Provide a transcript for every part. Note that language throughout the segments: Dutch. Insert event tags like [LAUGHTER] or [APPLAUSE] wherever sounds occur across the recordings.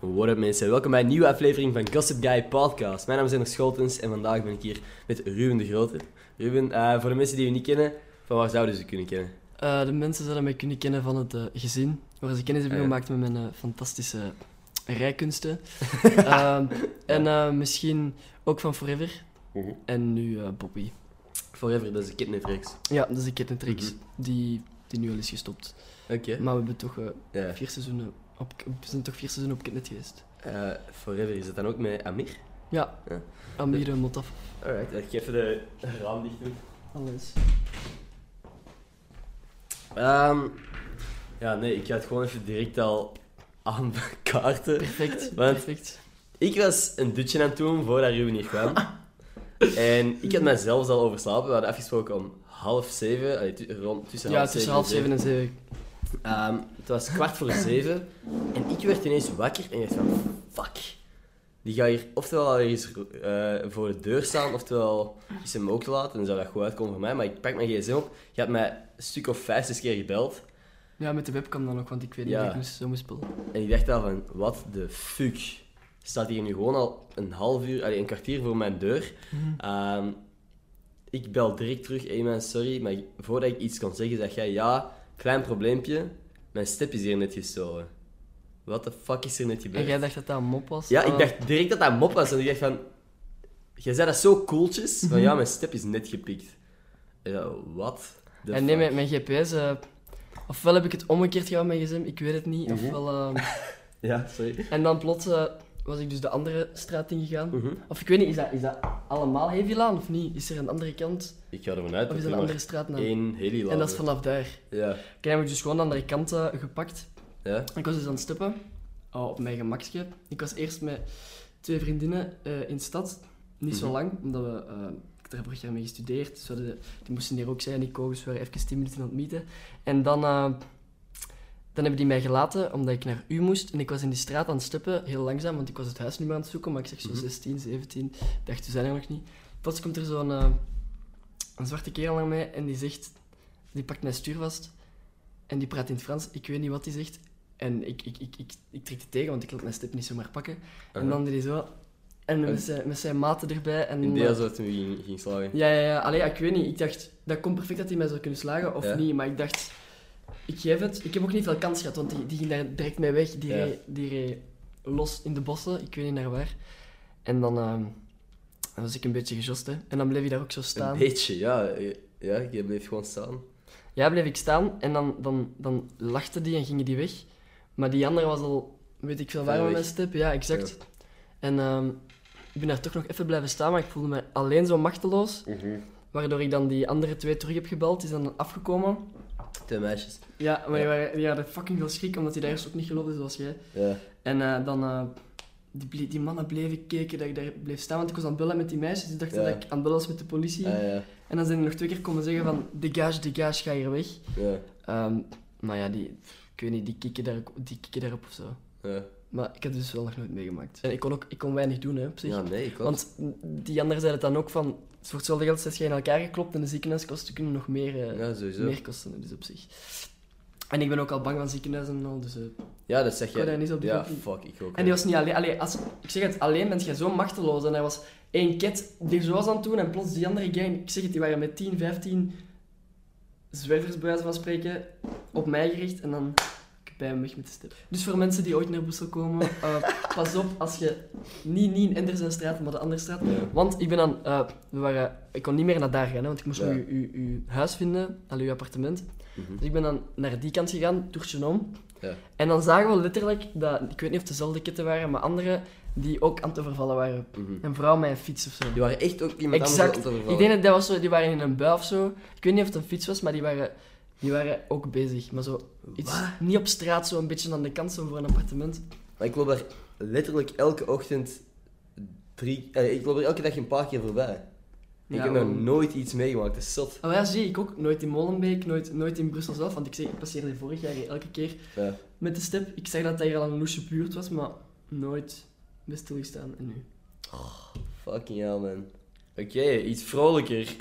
What up mensen, welkom bij een nieuwe aflevering van Gossip Guy Podcast. Mijn naam is Ender Scholtens en vandaag ben ik hier met Ruben de Grote. Ruben, eh, voor de mensen die je niet kennen, van waar zouden ze kunnen kennen? Uh, de mensen zouden mij kunnen kennen van het uh, gezin, waar ze kennis hebben gemaakt met mijn fantastische rijkunsten. [LAUGHS] Ehm, en misschien ook van Forever. En nu Bobby. Forever, dat is een kidnapreeks. Ja, dat is een kettentricks Mhm. die, die nu al is gestopt. Oké. Maar we hebben toch vier seizoenen op, we zijn toch vier seizoenen op Kidnet geweest. Eh, Forever, is het dan ook met Amir? Ja, Ja. Amir en Motaf. Alright, ik ga even de raam dicht doen. Alles. Ehm, ja, nee, ik ga het gewoon even direct al aan kaarten. Perfect, [LAUGHS] Want- perfect. Ik was een dutje aan het doen voordat Ruben hier kwam. [LAUGHS] en ik had mij zelfs al overslapen. We hadden afgesproken om half zeven. allee, rond, tussen Ja, half tussen zeven half zeven en zeven. Ehm, het was kwart voor zeven. En ik werd ineens wakker en ik dacht van... Fuck. Die gaat hier oftewel al eens eh, voor de deur staan, oftewel is hem ook te laat. En dan zou dat goed uitkomen voor mij. Maar ik pak mijn gsm op. Je had mij een stuk of vijf, zes keer gebeld. Ja, met de webcam dan ook, want ik weet niet Ja. of ik moest, zo moest spelen. En ik dacht al van, what the fuck? Staat hier nu gewoon al een half uur, allee, een kwartier voor mijn deur. Ehm, ik bel direct terug, hey man, sorry, maar voordat ik iets kon zeggen, zeg jij, ja, klein probleempje, mijn step is hier net gestolen. What the fuck is er net En gebeurd? jij dacht dat dat een mop was? Ja, ik Ah. dacht direct dat dat mop was, en ik dacht van, jij zei dat zo cooltjes, Mhm. van ja, mijn step is net gepikt. Ja, wat? En nee, fuck? mijn, mijn GPS... eh, ofwel heb ik het omgekeerd gedaan met mijn gsm, ik weet het niet. Mhm. Ofwel... eh, [LAUGHS] Ja, sorry. en dan plots eh, was ik dus de andere straat ingegaan. Mhm. Of ik weet niet, is dat, is dat allemaal Hevilaan of niet? Is er een andere kant? Ik ga ervan uit Of dat is er er een andere straat naar? één heli En dat is vanaf daar. Ja. Ik heb ik dus gewoon de andere kant eh, gepakt. Ja? Ik was dus aan het steppen. Oh, op mijn gemakje. Ik was eerst met twee vriendinnen eh, in de stad. Niet zo Mhm. lang, omdat we... eh, ik heb vorig jaar mee gestudeerd. Dus die moesten hier ook zijn. Dus we waren even 10 minuten aan het meeten. En dan... dan hebben die mij gelaten, omdat ik naar u moest. En ik was in die straat aan het steppen, heel langzaam, want ik was het huis niet meer aan het zoeken. Maar ik zeg zo Mhm. 16, 17. Ik dacht, we zijn er nog niet. Plots komt er zo'n eh, een zwarte kerel naar mij en die zegt... Die pakt mijn stuur vast. En die praat in het Frans. Ik weet niet wat hij zegt. En ik, ik, ik, ik, ik trek het tegen, want ik laat mijn step niet zomaar pakken. En dan deed hij zo... En met zijn, met zijn maten erbij. En, In eh, deel zo toen we ging, ging slagen. ja, ja, ja. Allee, ik weet niet. Ik dacht, dat komt perfect dat hij mij zou kunnen slagen, of Ja. niet. Maar ik dacht, ik geef het. Ik heb ook niet veel kans gehad, want die, die ging daar direct mee weg. Die, Ja. reed, die reed los in de bossen, ik weet niet naar waar. En dan, ehm, dan was ik een beetje gejost, hè. En dan bleef hij daar ook zo staan. Een beetje, ja. Ja, je bleef gewoon staan. Ja, bleef ik staan en dan, dan, dan lachte die en gingen die weg. Maar die andere was al, weet ik veel waar met mijn step. Ja, exact. En ehm, ik ben daar toch nog even blijven staan, maar ik voelde me alleen zo machteloos. Waardoor ik dan die andere twee terug heb gebeld. Die zijn dan afgekomen. Twee meisjes. Ja, maar Ja. Die, hadden fucking veel schrik, omdat die daar eerst ook niet geloofden zoals jij. Ja. En eh, dan... eh, die, die mannen bleven kijken dat ik daar bleef staan, want ik was aan het bellen met die meisjes. Die dachten Ja. dat ik aan het bellen was met de politie. Ah, ja. En dan zijn die nog twee keer komen zeggen van... Degage, degage, ga hier weg. Ja. Ehm, maar ja, die... Ik weet niet, die kikken, daar, die kikken daarop of zo. Ja. Maar ik heb het dus wel nog nooit meegemaakt. En ik kon ook ik kon weinig doen, hè, op zich. Ja, nee, ik ook. Want die anderen zeiden dan ook van... Het voor hetzelfde geld zet je in elkaar geklopt en de ziekenhuiskosten kunnen nog meer, eh, Ja, meer kosten, dus op zich. En ik ben ook al bang van ziekenhuizen en al, dus... eh, Ja, dat zeg je. daar niet zo Ja, op fuck, ik ook. En die was niet alleen... Allee, als, ik zeg het, alleen ben je zo machteloos. En er was één ket die zo was aan het doen en plots die andere gang... Ik zeg het, die waren met 10, 15 zwervers, bij wijze van spreken, op mij gericht. En dan bij hem weg met de. Dus voor mensen die ooit naar Brussel komen, eh, [LAUGHS] pas op als je... Niet, niet in Endersenstraat, maar de andere straat. Ja. Want ik ben dan... eh, we waren, ik kon niet meer naar daar gaan, hè, want ik moest uw, uw, uw huis vinden, al uw appartement. Mhm. Dus ik ben dan naar die kant gegaan, toertje om. Ja. En dan zagen we letterlijk dat, ik weet niet of het dezelfde ketten waren, maar andere die ook aan het overvallen waren. Een vrouw met een fiets of zo. Die waren echt ook iemand Exact. anders aan het overvallen. Ik denk dat dat was zo, die waren in een bui of zo. Ik weet niet of het een fiets was, maar die waren, die waren ook bezig. Maar zo, iets, Wat? niet op straat, zo een beetje aan de kant zo voor een appartement. Maar ik loop daar letterlijk elke ochtend drie... eh, ik loop er elke dag een paar keer voorbij. Ik Ja, heb nog nooit iets meegemaakt, dat is zot. Oh ja, zie ik ook. Nooit in Molenbeek, nooit, nooit in Brussel zelf. Want ik, zeg, ik passeerde vorig jaar elke keer Ja. met de step. Ik zeg dat dat hier al een loesje buurt was, maar nooit bij stilgestaan. En nu? Fucking hell, man. Oké, iets vrolijker. [LAUGHS]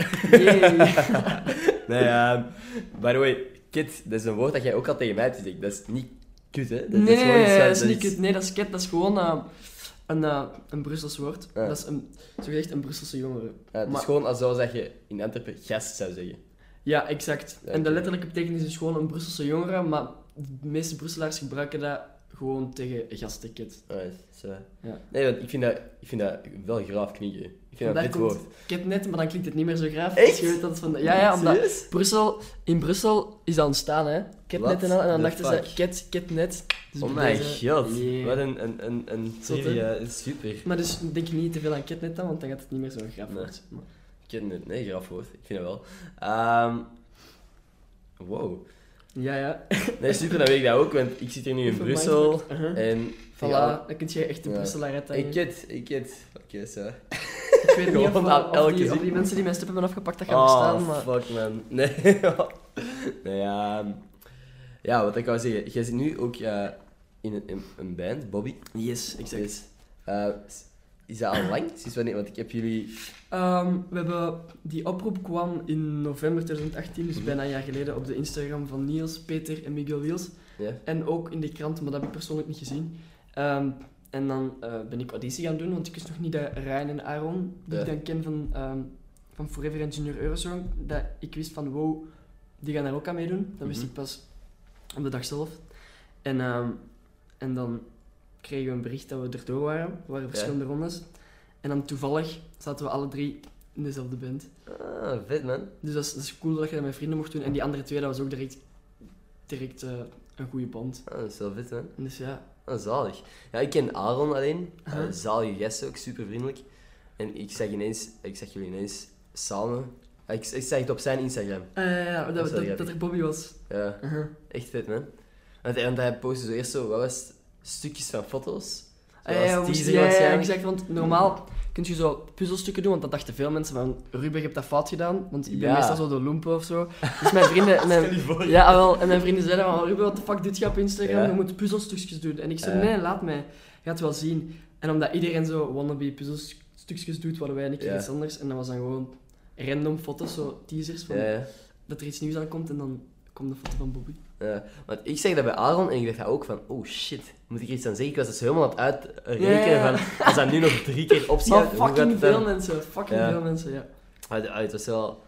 Nee, ehm by the way, kid, dat is een woord dat jij ook al tegen mij hebt gezegd. Dat is niet kut, hè? Nee, gewoon nee, iets nee, van- dat is niet iets- kut. Nee, dat is ket. Dat is gewoon eh, een, eh, een Brussels woord. Ja. Dat is een, zogezegd een Brusselse jongere. Ja, het is gewoon alsof dat je in Antwerpen gast zou zeggen. Ja, exact. Ja, en de letterlijke betekenis is gewoon een Brusselse jongere, maar de meeste Brusselaars gebruiken dat gewoon tegen gastenket. Alright, zo. Ja. Nee, want ik vind, dat, ik vind dat wel graaf klinken. Ik vind dat Vandaar een dit komt woord. Ketnet, maar dan klinkt het niet meer zo graaf. Echt? als je weet dat het van Ja, ja, omdat? Brussel, in Brussel is dat ontstaan, hè. Ketnet en al. En dan dachten fuck? ze, ket, ketnet. Dus oh deze- god, Yeah. wat een, een, een, een hè? trivia, super. Maar dus denk niet te veel aan ketnet dan, want dan gaat het niet meer zo graaf Nee. worden. Maar- Ik ken het, nee, graaf woord, ik vind het wel. Ehm, wow. Ja, ja. Nee, super, dan weet ik dat ook, want ik zit hier nu in Brussel en... Voilà, dan kun je echt de Ja. Brusselaar. Ik het, ik het. Oké, zo. Ik weet niet [LAUGHS] of, elke die, of zin. die mensen die mijn step hebben afgepakt dat gaan Oh, verstaan, maar... fuck man. Nee. [LAUGHS] nee ja, ehm, ja, wat ik wou zeggen. Jij zit nu ook eh, in een, in een band, Bobby. Yes, exact. Yes. Eh, is dat al lang? Sinds wanneer? Want ik heb jullie... Ehm, we hebben, die oproep kwam in november 2018, dus Mhm. bijna een jaar geleden, op de Instagram van Niels, Peter en Miguel Wiels. Ja? En ook in de krant, maar dat heb ik persoonlijk niet gezien. Ehm, en dan eh, ben ik auditie gaan doen, want ik wist nog niet dat Ryan en Aaron, die ik dan ken van, ehm, van Forever en Junior Eurosong, dat ik wist van wow, die gaan daar ook aan meedoen. Dat wist Mhm. ik pas op de dag zelf. En, en dan kregen we een bericht dat we erdoor waren. Er waren verschillende rondes. En dan toevallig zaten we alle drie in dezelfde band. Ah, vet man. Dus dat is, dat is cool dat je dat met vrienden mocht doen. En die andere twee, dat was ook direct, direct eh, een goede band. Ah, dat is wel vet man. Dus ja, Ah, zalig. Ja, ik ken Aaron alleen. Aha. zalige gast ook, super vriendelijk. En ik zag ineens, ik zag jullie ineens samen. Ah, Ik, ik zag het op zijn Instagram. Ah, ja, ja, Dat dat, dat, er Bobby was. Ja, echt vet man. Want, want hij postte zo eerst zo, wat was? Stukjes van foto's. Ah, Zoals ja, teaser ja, ja, waarschijnlijk. exact. Want normaal kun je zo puzzelstukken doen, want dat dachten veel mensen van Ruben, je hebt dat fout gedaan. Want ik ben Ja. meestal zo de loempe of zo. Dus mijn vrienden... [LAUGHS] Mijn. Ja, wel. En mijn vrienden zeiden van, Ruben, wat de fuck doet je op Instagram? Je moet puzzelstukjes doen. En ik zei, nee, laat mij. Je gaat wel zien. En omdat iedereen zo wannabe puzzelstukjes doet, hadden wij een keer Ja. iets anders. En dat was dan gewoon random foto's, zo teasers van dat er iets nieuws aankomt. En dan komt de foto van Bobby. Ja, want ik zeg dat bij Aaron en ik dacht ook van, oh shit, moet ik iets aan zeggen? Ik was dus helemaal aan het uitrekenen Ja, ja, ja. van, als dat nu nog drie keer Maar gaat fucking dan? veel mensen, fucking veel mensen, ja. Ah, ah, het was wel,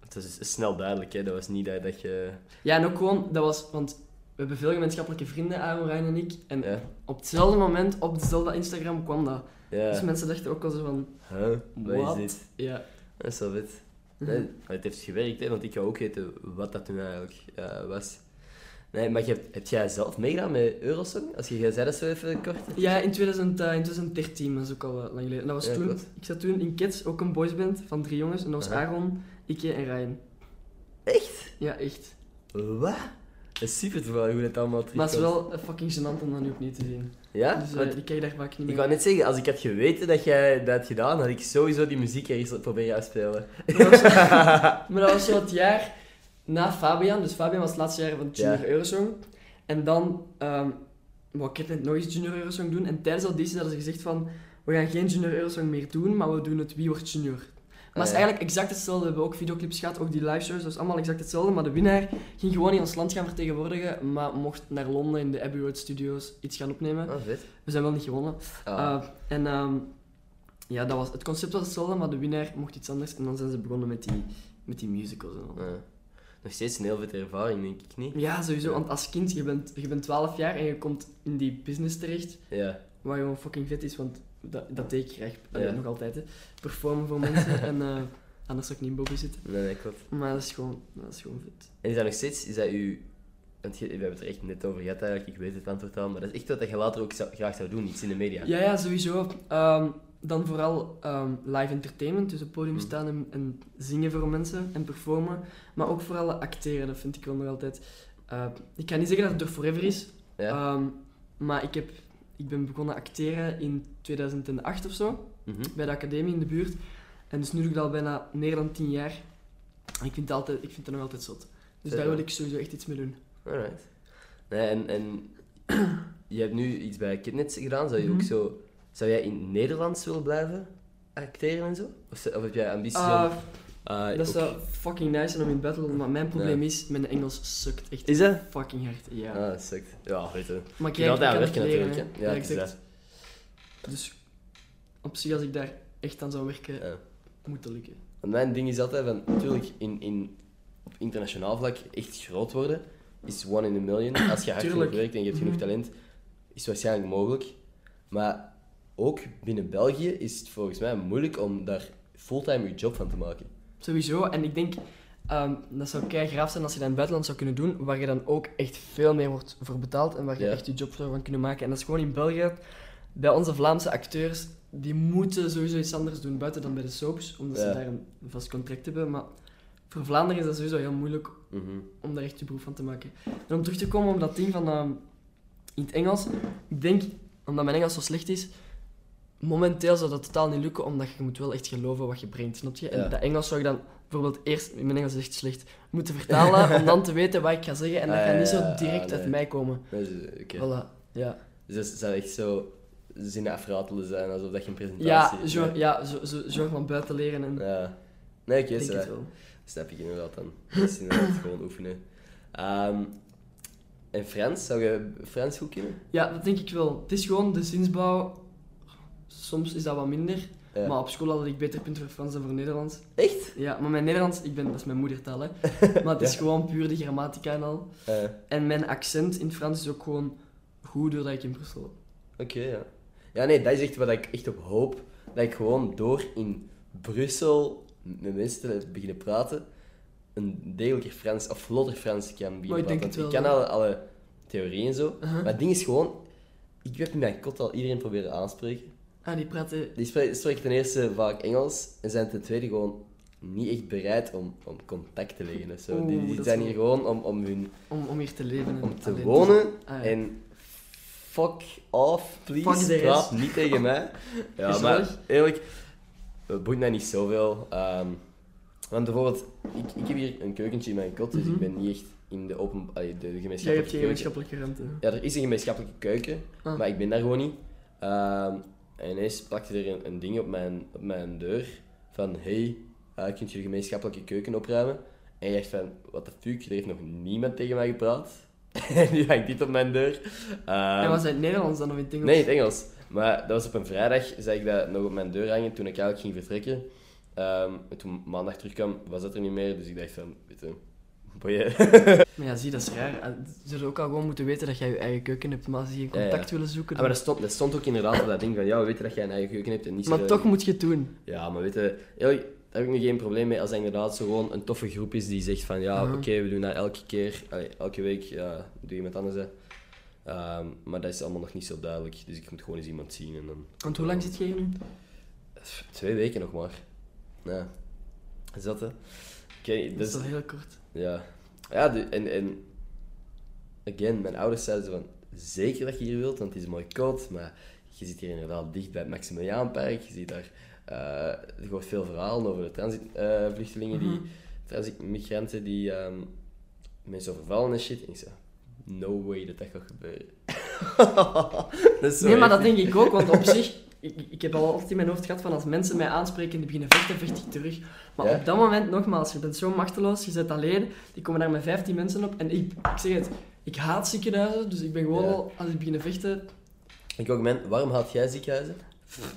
het was snel duidelijk, hè. dat was niet dat, dat je... Ja, en ook gewoon, dat was, want we hebben veel gemeenschappelijke vrienden, Aaron, Ryan en ik. En op hetzelfde moment, op dezelfde Instagram kwam dat. ja. Dus mensen dachten ook al zo van, Huh? Wat is dit? ja. Dat is wel vet. Nee, maar het heeft gewerkt, hè, want ik ga ook weten wat dat toen eigenlijk eh, was. Nee, maar heb jij zelf meegedaan met Eurosong? Als je, jij zei dat zo even kort. Ja, in, 2000, eh, in 2013, dat is ook al lang geleden. En dat was Ja, toen, klopt. ik zat toen in Kids, ook een boysband van drie jongens. En dat was Aha. Aaron, Ikke en Ryan. Echt? Ja, echt. Wat? Dat is super toevallig hoe dat allemaal Maar het is terugkomt. wel eh, fucking gênant om dat nu opnieuw te zien. Ja? Dus Want die kijk daar vaak niet ik meer. wou net zeggen, als ik had geweten dat jij dat had gedaan, had ik sowieso die muziek ergens proberen. Maar dat, was, [LAUGHS] [LAUGHS] maar dat was zo het jaar na Fabian. Dus Fabian was het laatste jaar van Junior Ja. Eurosong. En dan ehm wou ik net nog eens Junior Eurosong doen. En tijdens de auditie hadden ze gezegd van... We gaan geen Junior Eurosong meer doen, maar we doen het Wie wordt Junior. Maar het is Ah, ja. eigenlijk exact hetzelfde. We hebben ook videoclips gehad, ook die live shows. Dat is allemaal exact hetzelfde. Maar de winnaar ging gewoon in ons land gaan vertegenwoordigen. Maar mocht naar Londen in de Abbey Road Studios iets gaan opnemen. Oh, vet. We zijn wel niet gewonnen. Ah. Uh, en ehm, ja, dat was, het concept was hetzelfde, maar de winnaar mocht iets anders. En dan zijn ze begonnen met die, met die musicals en al. Ja. Nog steeds een heel vette ervaring, denk ik niet. Ja, sowieso. Want als kind, je bent, je bent 12 jaar en je komt in die business terecht. Ja. Waar gewoon fucking vet is, want dat, dat deed ik graag. Nog altijd, hè. Performen voor mensen. en eh, anders zou ik niet in Bobby zitten. Nee, nee, klopt. Maar dat is gewoon, dat is gewoon vet. En is dat nog steeds, is dat u... Want je, we hebben het er echt net over gehad eigenlijk, ik weet het antwoord al, maar dat is echt wat je later ook zou- graag zou doen, iets in de media. Ja, ja, sowieso. Ehm, dan vooral ehm, live entertainment, dus op podium Mm. staan en, en zingen voor mensen en performen. Maar ook vooral acteren, dat vind ik wel nog altijd. eh, ik kan niet zeggen dat het door forever is, Ja? ehm, maar ik, heb, ik ben begonnen acteren in 2008 of zo, Mhm. bij de academie in de buurt. En dus nu doe ik dat al bijna meer dan 10 jaar. En ik vind het, altijd, ik vind het nog altijd zot. Dus daar wil ik sowieso echt iets mee doen. Alright. Nee, en, en je hebt nu iets bij Kidnets gedaan, zou je ook Mhm. zo... Zou jij in het Nederlands willen blijven acteren en zo? Of, of heb jij ambities Ah, om... Eh, Dat zou fucking nice zijn om in buitenland, maar mijn probleem Ja. is, mijn Engels sukt echt Is dat? fucking hard. Ja. Ah, dat sukt. Ja, weet je. Maar Je gaat kijk, daar ik kan werken het leren, natuurlijk, hè. Ja, is exact. Dus op zich, als ik daar echt aan zou werken, Ja. moet dat lukken. Want mijn ding is altijd van, natuurlijk, in, in, op internationaal vlak echt groot worden is one in a million. Als je hard genoeg werkt en je hebt genoeg Mhm. talent, is het waarschijnlijk mogelijk. Maar ook binnen België is het volgens mij moeilijk om daar fulltime je job van te maken. Sowieso, en ik denk, ehm, dat zou kei graaf zijn als je dat in het buitenland zou kunnen doen, waar je dan ook echt veel meer wordt voor betaald en waar je Ja. echt je job zou van kunnen maken. En dat is gewoon in België, bij onze Vlaamse acteurs, die moeten sowieso iets anders doen, buiten dan bij de soaps, omdat ze daar een vast contract hebben. Maar voor Vlaanderen is dat sowieso heel moeilijk Mhm. om daar echt je beroep van te maken. En om terug te komen op dat ding van ehm, in het Engels, ik denk, omdat mijn Engels zo slecht is, momenteel zou dat totaal niet lukken, omdat je moet wel echt geloven wat je brengt, snap je? En Ja. dat Engels zou ik dan bijvoorbeeld eerst, mijn Engels is echt slecht, moeten vertalen [LAUGHS] om dan te weten wat ik ga zeggen en dat Ah, gaat niet zo direct nee. uit mij komen. Dat is- Oké. Voilà, ja. Dus dat zou echt zo zinnen afratelen zijn, alsof dat je een presentatie Ja, hebt. zo, ja zo, zo, zo van buiten leren en Ja. Nee, oké, het wel. snap ik inderdaad dan. Dat is inderdaad [LAUGHS] gewoon oefenen. Ehm, en Frans, zou je Frans goed kunnen? Ja, dat denk ik wel. Het is gewoon de zinsbouw, soms is dat wat minder, Ja. maar op school had ik beter punten voor Frans dan voor Nederlands. Echt? Ja, maar mijn Nederlands, ik ben, dat is mijn moedertaal, hè. [LAUGHS] Maar het is Ja. gewoon puur de grammatica en al. En mijn accent in Frans is ook gewoon goed doordat ik in Brussel. Oké, ja. Ja, nee, dat is echt wat ik echt op hoop. Dat ik gewoon door in Brussel met mensen te beginnen praten, een degelijker Frans, of vlotter Frans kan beginnen Maar ik denk praten. Want wel, ik ken alle, alle theorieën en zo. Maar het ding is gewoon, ik heb in mijn kot al iedereen proberen aanspreken. Ah, die praten... Die spre- spreken ten eerste vaak Engels en zijn ten tweede gewoon niet echt bereid om, om contact te leggen of zo. Oeh, die zijn hier gewoon om, om, hun, Om, om hier te leven en om te alleen wonen Ah, ja. en fuck off, please. Fuck Praat niet tegen mij. [LAUGHS] Ja, maar eerlijk, het boeit mij niet zoveel. Ehm, want bijvoorbeeld, ik, ik heb hier een keukentje in mijn kot, dus Mhm. ik ben niet echt in de open, allee, de, de Jij gemeenschappelijke hebt geen gemeenschappelijke ruimte. Ja, er is een gemeenschappelijke keuken, Ah. maar ik ben daar gewoon niet. Ehm, en ineens plakte er een, een ding op mijn, op mijn deur van hey, eh, kunt je de gemeenschappelijke keuken opruimen? En je dacht van, what the fuck, er heeft nog niemand tegen mij gepraat. [LAUGHS] en nu hangt dit op mijn deur. Ehm, en was het in het Nederlands dan of in het Engels? Nee, in het Engels. Maar dat was op een vrijdag, zag ik dat nog op mijn deur hangen toen ik eigenlijk ging vertrekken. Ehm, en toen maandag terugkwam, was dat er niet meer. Dus ik dacht van, weet je, boeien. [LAUGHS] Maar ja, zie, dat is raar. Ah, Ze zouden ook al gewoon moeten weten dat jij je eigen keuken hebt, maar als ze Ja, ja. contact willen zoeken... Ah, maar dat stond, dat stond ook inderdaad op dat ding van, ja, we weten dat jij een eigen keuken hebt en niet maar zo- toch moet je het doen. Ja, maar weet je, daar heb ik nu geen probleem mee als dat inderdaad zo gewoon een toffe groep is die zegt van, ja, oké, we doen dat elke keer, allee, elke week, ja, doe je iemand anders, hè. Ehm, maar dat is allemaal nog niet zo duidelijk, dus ik moet gewoon eens iemand zien en dan... Want hoe lang zit je hier nu? Twee weken nog maar. Ja. Is dat, hè? Oké, Dat dus... is wel heel kort. Ja. Ja, de- en, en... Again, mijn ouders zeiden van... Zeker dat je hier wilt, want het is mooi koud, maar je zit hier inderdaad dicht bij het Maximiliaanpark. Je ziet daar... eh je hoort veel verhalen over de transitvluchtelingen, die... Mhm. Transitmigranten die... ehm, mensen overvallen en shit. En ik zei... No way dat dat gaat gebeuren. [LAUGHS] dat Nee, maar dat denk ik ook, want op zich... Ik, ik heb al altijd in mijn hoofd gehad van als mensen mij aanspreken en die beginnen vechten, vecht ik terug. Maar Ja. op dat moment, nogmaals, je bent zo machteloos, je zit alleen, die komen daar met 15 mensen op. En ik, ik zeg het, ik haat ziekenhuizen, dus ik ben gewoon Ja. al, als ik begin vechten, Ik ook, man, waarom haat jij ziekenhuizen?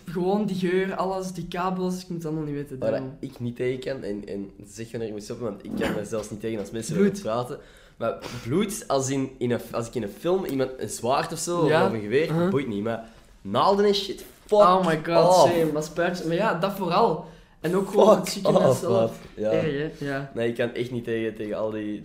gewoon die geur, alles, die kabels, ik moet het allemaal niet weten. Waar ik niet tegen kan, en, en zeg wanneer ik moet stoppen, want ik kan er zelfs niet tegen als mensen erover praten. Maar bloed, als, in, in een, als ik in een film iemand een zwaard of zo, Ja. of een geweer, Uh-huh. boeit niet. Maar naalden en shit, fuck Oh my god, off. same, dat spuitjes. Maar ja, dat vooral. En ook gewoon het ziekenhuis off, zelf. Ja. Erg? Ja. Nee, ik kan echt niet tegen, tegen al die...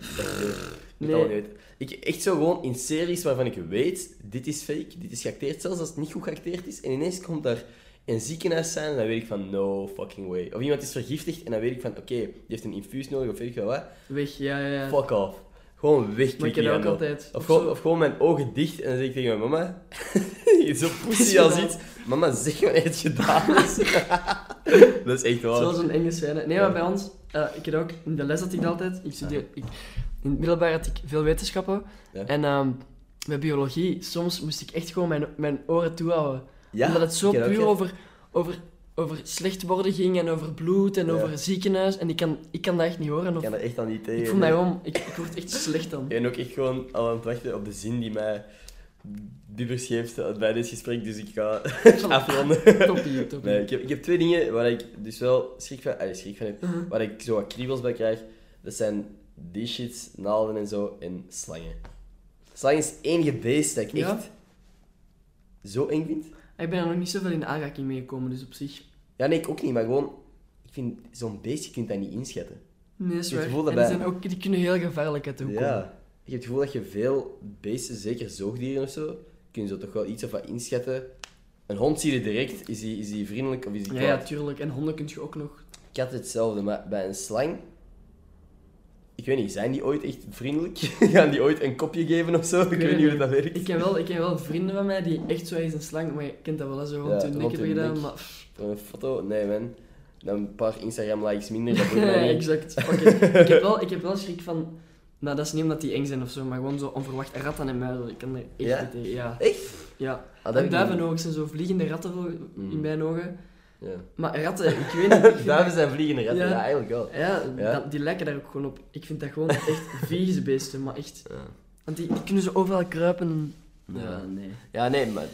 Je, Nee. niet. Ik, echt zo gewoon in series waarvan ik weet, dit is fake, dit is geacteerd, zelfs als het niet goed geacteerd is. En ineens komt daar een ziekenhuis zijn en dan weet ik van, no fucking way. Of iemand is vergiftigd en dan weet ik van, oké, die heeft een infuus nodig of weet ik wel wat. Weg, ja, ja, ja. Fuck off. Gewoon weg, Maar ik ook altijd. Of gewoon, of gewoon mijn ogen dicht en dan zeg ik tegen mijn mama, [LAUGHS] zo [LAUGHS] pussy als iets, mama zeg wanneer het gedaan is. [LAUGHS] dat is echt waar. Zoals een enge scène. Nee, maar bij ons, eh, ik had ook, in de les had ik dat altijd, ik studeer, ik, in het middelbaar had ik veel wetenschappen. Ja. En ehm bij biologie, soms moest ik echt gewoon mijn, mijn oren toehouden. Ja, Omdat het zo ik ook, puur ja. over, over over slecht worden ging en over bloed en over ziekenhuis. En ik kan, ik kan dat echt niet horen. Ik Of, kan er echt aan niet tegen. ik vond dat gewoon... Ik, ik word echt slecht dan. Ik ben ook echt gewoon al aan het wachten op de zin die mij Bibbers geeft bij dit gesprek, dus ik ga [LAUGHS] afronden. Toppie, toppie. Nee, ik, heb, ik heb twee dingen waar ik dus wel schrik van, allee, schrik van heb, Uh-huh. waar ik zo wat kriebels bij krijg. Dat zijn die shit, naalden en zo, en slangen. Slangen is het enige beest dat ik Ja? echt zo eng vind. Ik ben er nog niet zoveel in aanraking mee gekomen, dus op zich... Ja, nee, ik ook niet, maar gewoon, ik vind zo'n beest, je kunt dat niet inschatten. Nee, is waar. En die, bij- zijn ook, die kunnen heel gevaarlijk uit de hoek komen. Ik heb het gevoel dat je veel beesten, zeker zoogdieren of zo, kun je zo toch wel iets of wat inschatten. Een hond zie je direct, is die, is die vriendelijk of is die Ja, kwaad? ja, tuurlijk. En honden kun je ook nog... Ik had hetzelfde, maar bij een slang... Ik weet niet, zijn die ooit echt vriendelijk? [LAUGHS] Gaan die ooit een kopje geven of zo? Ik, weet niet hoe dat werkt. Ik ken, wel, ik ken wel vrienden van mij die echt zo is een slang, maar je kent dat wel, hè, zo rond Ja, hun nek hebben gedaan. Maar, een foto? Nee, man. Dan een paar Instagram-likes minder, dat [LAUGHS] ja, exact. It. ik, heb wel, ik heb wel schrik van... Nou, dat is niet omdat die eng zijn of zo, maar gewoon zo onverwacht ratten en muizen. Ik kan er echt Ja? niet tegen. Ja. Echt? ja. Ah, en ook zijn zo vliegende ratten vol- Mm. in mijn ogen. Ja. Maar ratten, ik weet [LAUGHS] niet. Duiven zijn vliegende ratten, Ja. ja, eigenlijk wel. Ja, dat- die lijken daar ook gewoon op. Ik vind dat gewoon echt [LAUGHS] vieze beesten, maar echt... Ja. Want die, die kunnen zo overal kruipen en... Ja. Nee. Ja, nee, maar...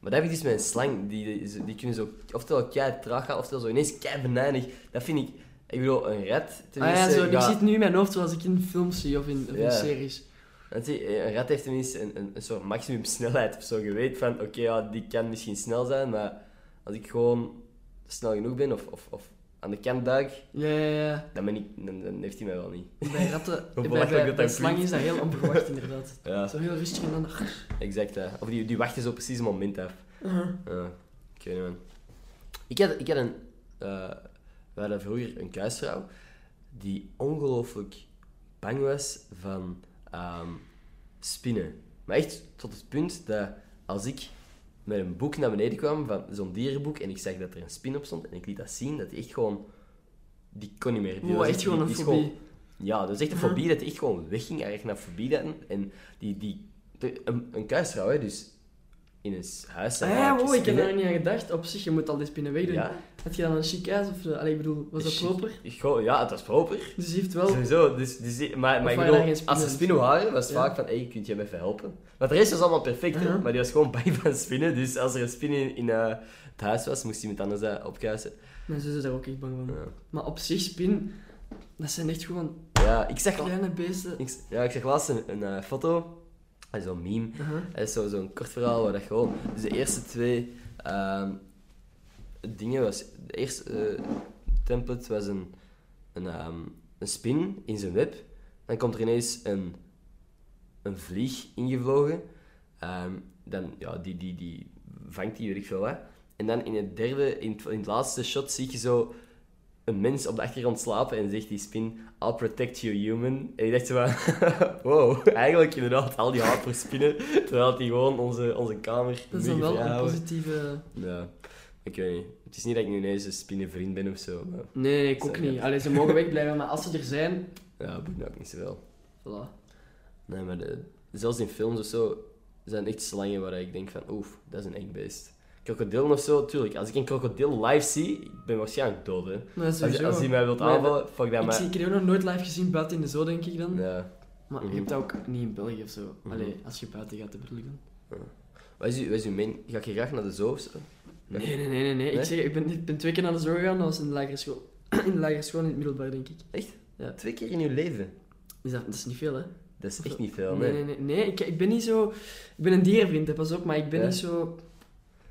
Maar dat heb ik dus met een slang. Die, die, die kunnen zo oftewel kei traag gaan, oftewel zo ineens kei venijnig. Dat vind ik... Ik bedoel, een rat... Ah ja, zo, ik het nu in mijn hoofd zoals ik in films zie of in, of in series. Een rat heeft tenminste een, een, een soort maximum snelheid of zo. Je weet van, oké, ja, die kan misschien snel zijn, maar als ik gewoon snel genoeg ben of, of, of aan de kant duik, Ja, ja, ja. dan, ben ik, dan, dan heeft hij mij wel niet. Bij ratten, [LAUGHS] bij, bij, dat bij slang is dat heel onverwacht inderdaad. [LAUGHS] Ja, Zo heel rustig en dan... exact. hè. Of die, die wachten zo precies een moment af. Uh-huh. Ja, ik weet niet, man. Ik had, ik had een... eh we hadden vroeger een kuisvrouw die ongelooflijk bang was van ehm, spinnen. Maar echt tot het punt dat als ik met een boek naar beneden kwam, van zo'n dierenboek, en ik zag dat er een spin op stond, en ik liet dat zien, dat die echt gewoon... Die kon niet meer. Die Wow, was echt gewoon die- een fobie. ja, dat is echt een fobie dat die echt gewoon wegging, eigenlijk naar fobie. En die... die de- een, een kuisvrouw, hè, dus in een huis Ah ja, wow, ik heb daar niet aan gedacht. Op zich, je moet al die spinnen wegdoen. Ja, Had je dan een chic huis? Of, eh, allee, ik bedoel, was dat proper? Ja, het was proper. Dus die heeft wel... Sowieso. Dus, dus, maar maar ik bedoel, als er spinnen? waren, was het Ja. vaak van, hey, kunt je me even helpen? Want de rest was allemaal perfect, hè, maar die was gewoon [LAUGHS] bang van spinnen. Dus als er een spin in, in eh, het huis was, moest iemand anders dat opkuisen. Mijn zus is daar ook echt bang van. Ja. Maar op zich, spin... Dat zijn echt gewoon ja, ik zag, kleine beesten. ik, ja, ik zag laatst een, een eh, foto, zo'n meme, is zo- zo'n kort verhaal waar dat gewoon... Dus de eerste twee ehm, dingen was... De eerste eh, template was een, een, ehm, een spin in zijn web. Dan komt er ineens een, een vlieg ingevlogen. Ehm, dan, ja, die, die, die vangt die, weet ik veel wat. En dan in het derde, in het, in het laatste shot, zie je zo een mens op de achtergrond slapen en zegt die spin, I'll protect you, human. En ik dacht zo van, [LAUGHS] wow, eigenlijk inderdaad al die haat voor spinnen, terwijl die gewoon onze, onze kamer Dat is dan wel een positieve... Ja, ik weet niet. Het is niet dat ik nu ineens een spinnenvriend ben of zo, maar Nee, nee, ik ook niet. het. Allee, ze mogen wegblijven, maar als ze er zijn... [LAUGHS] ja, dat boeit me ook niet zoveel. Voilà. Nee, maar de, zelfs in films of zo zijn echt slangen waar ik denk van, oef, dat is een eng beest. Krokodillen of zo, tuurlijk. Als ik een krokodil live zie, ik ben waarschijnlijk dood, hè. Als, als hij mij wilt aanvallen, fuck dat, Ik, maar... zie, ik heb ook nog nooit live gezien buiten in de zoo, denk ik dan. Ja. Maar Mhm. je hebt dat ook niet in België of zo. Mhm. Allee, als je buiten gaat, dat bedoel ik dan. Wat is uw, wat is uw main... Ga je graag naar de zoo of zo? Nee, nee, nee, nee. Ik, zeg, ik, ben, ik ben twee keer naar de zoo gegaan, dat was in de lagere school. [CLEARS THROAT] in de lagere school in het middelbaar, denk ik. Echt? Ja. Twee keer in uw leven? Dus dat, dat is niet veel, hè? Dat is echt niet veel, Nee, nee. nee, nee. nee ik, ik ben niet zo... Ik ben een dierenvriend, hè, pas op, maar ik ben Ja. niet zo...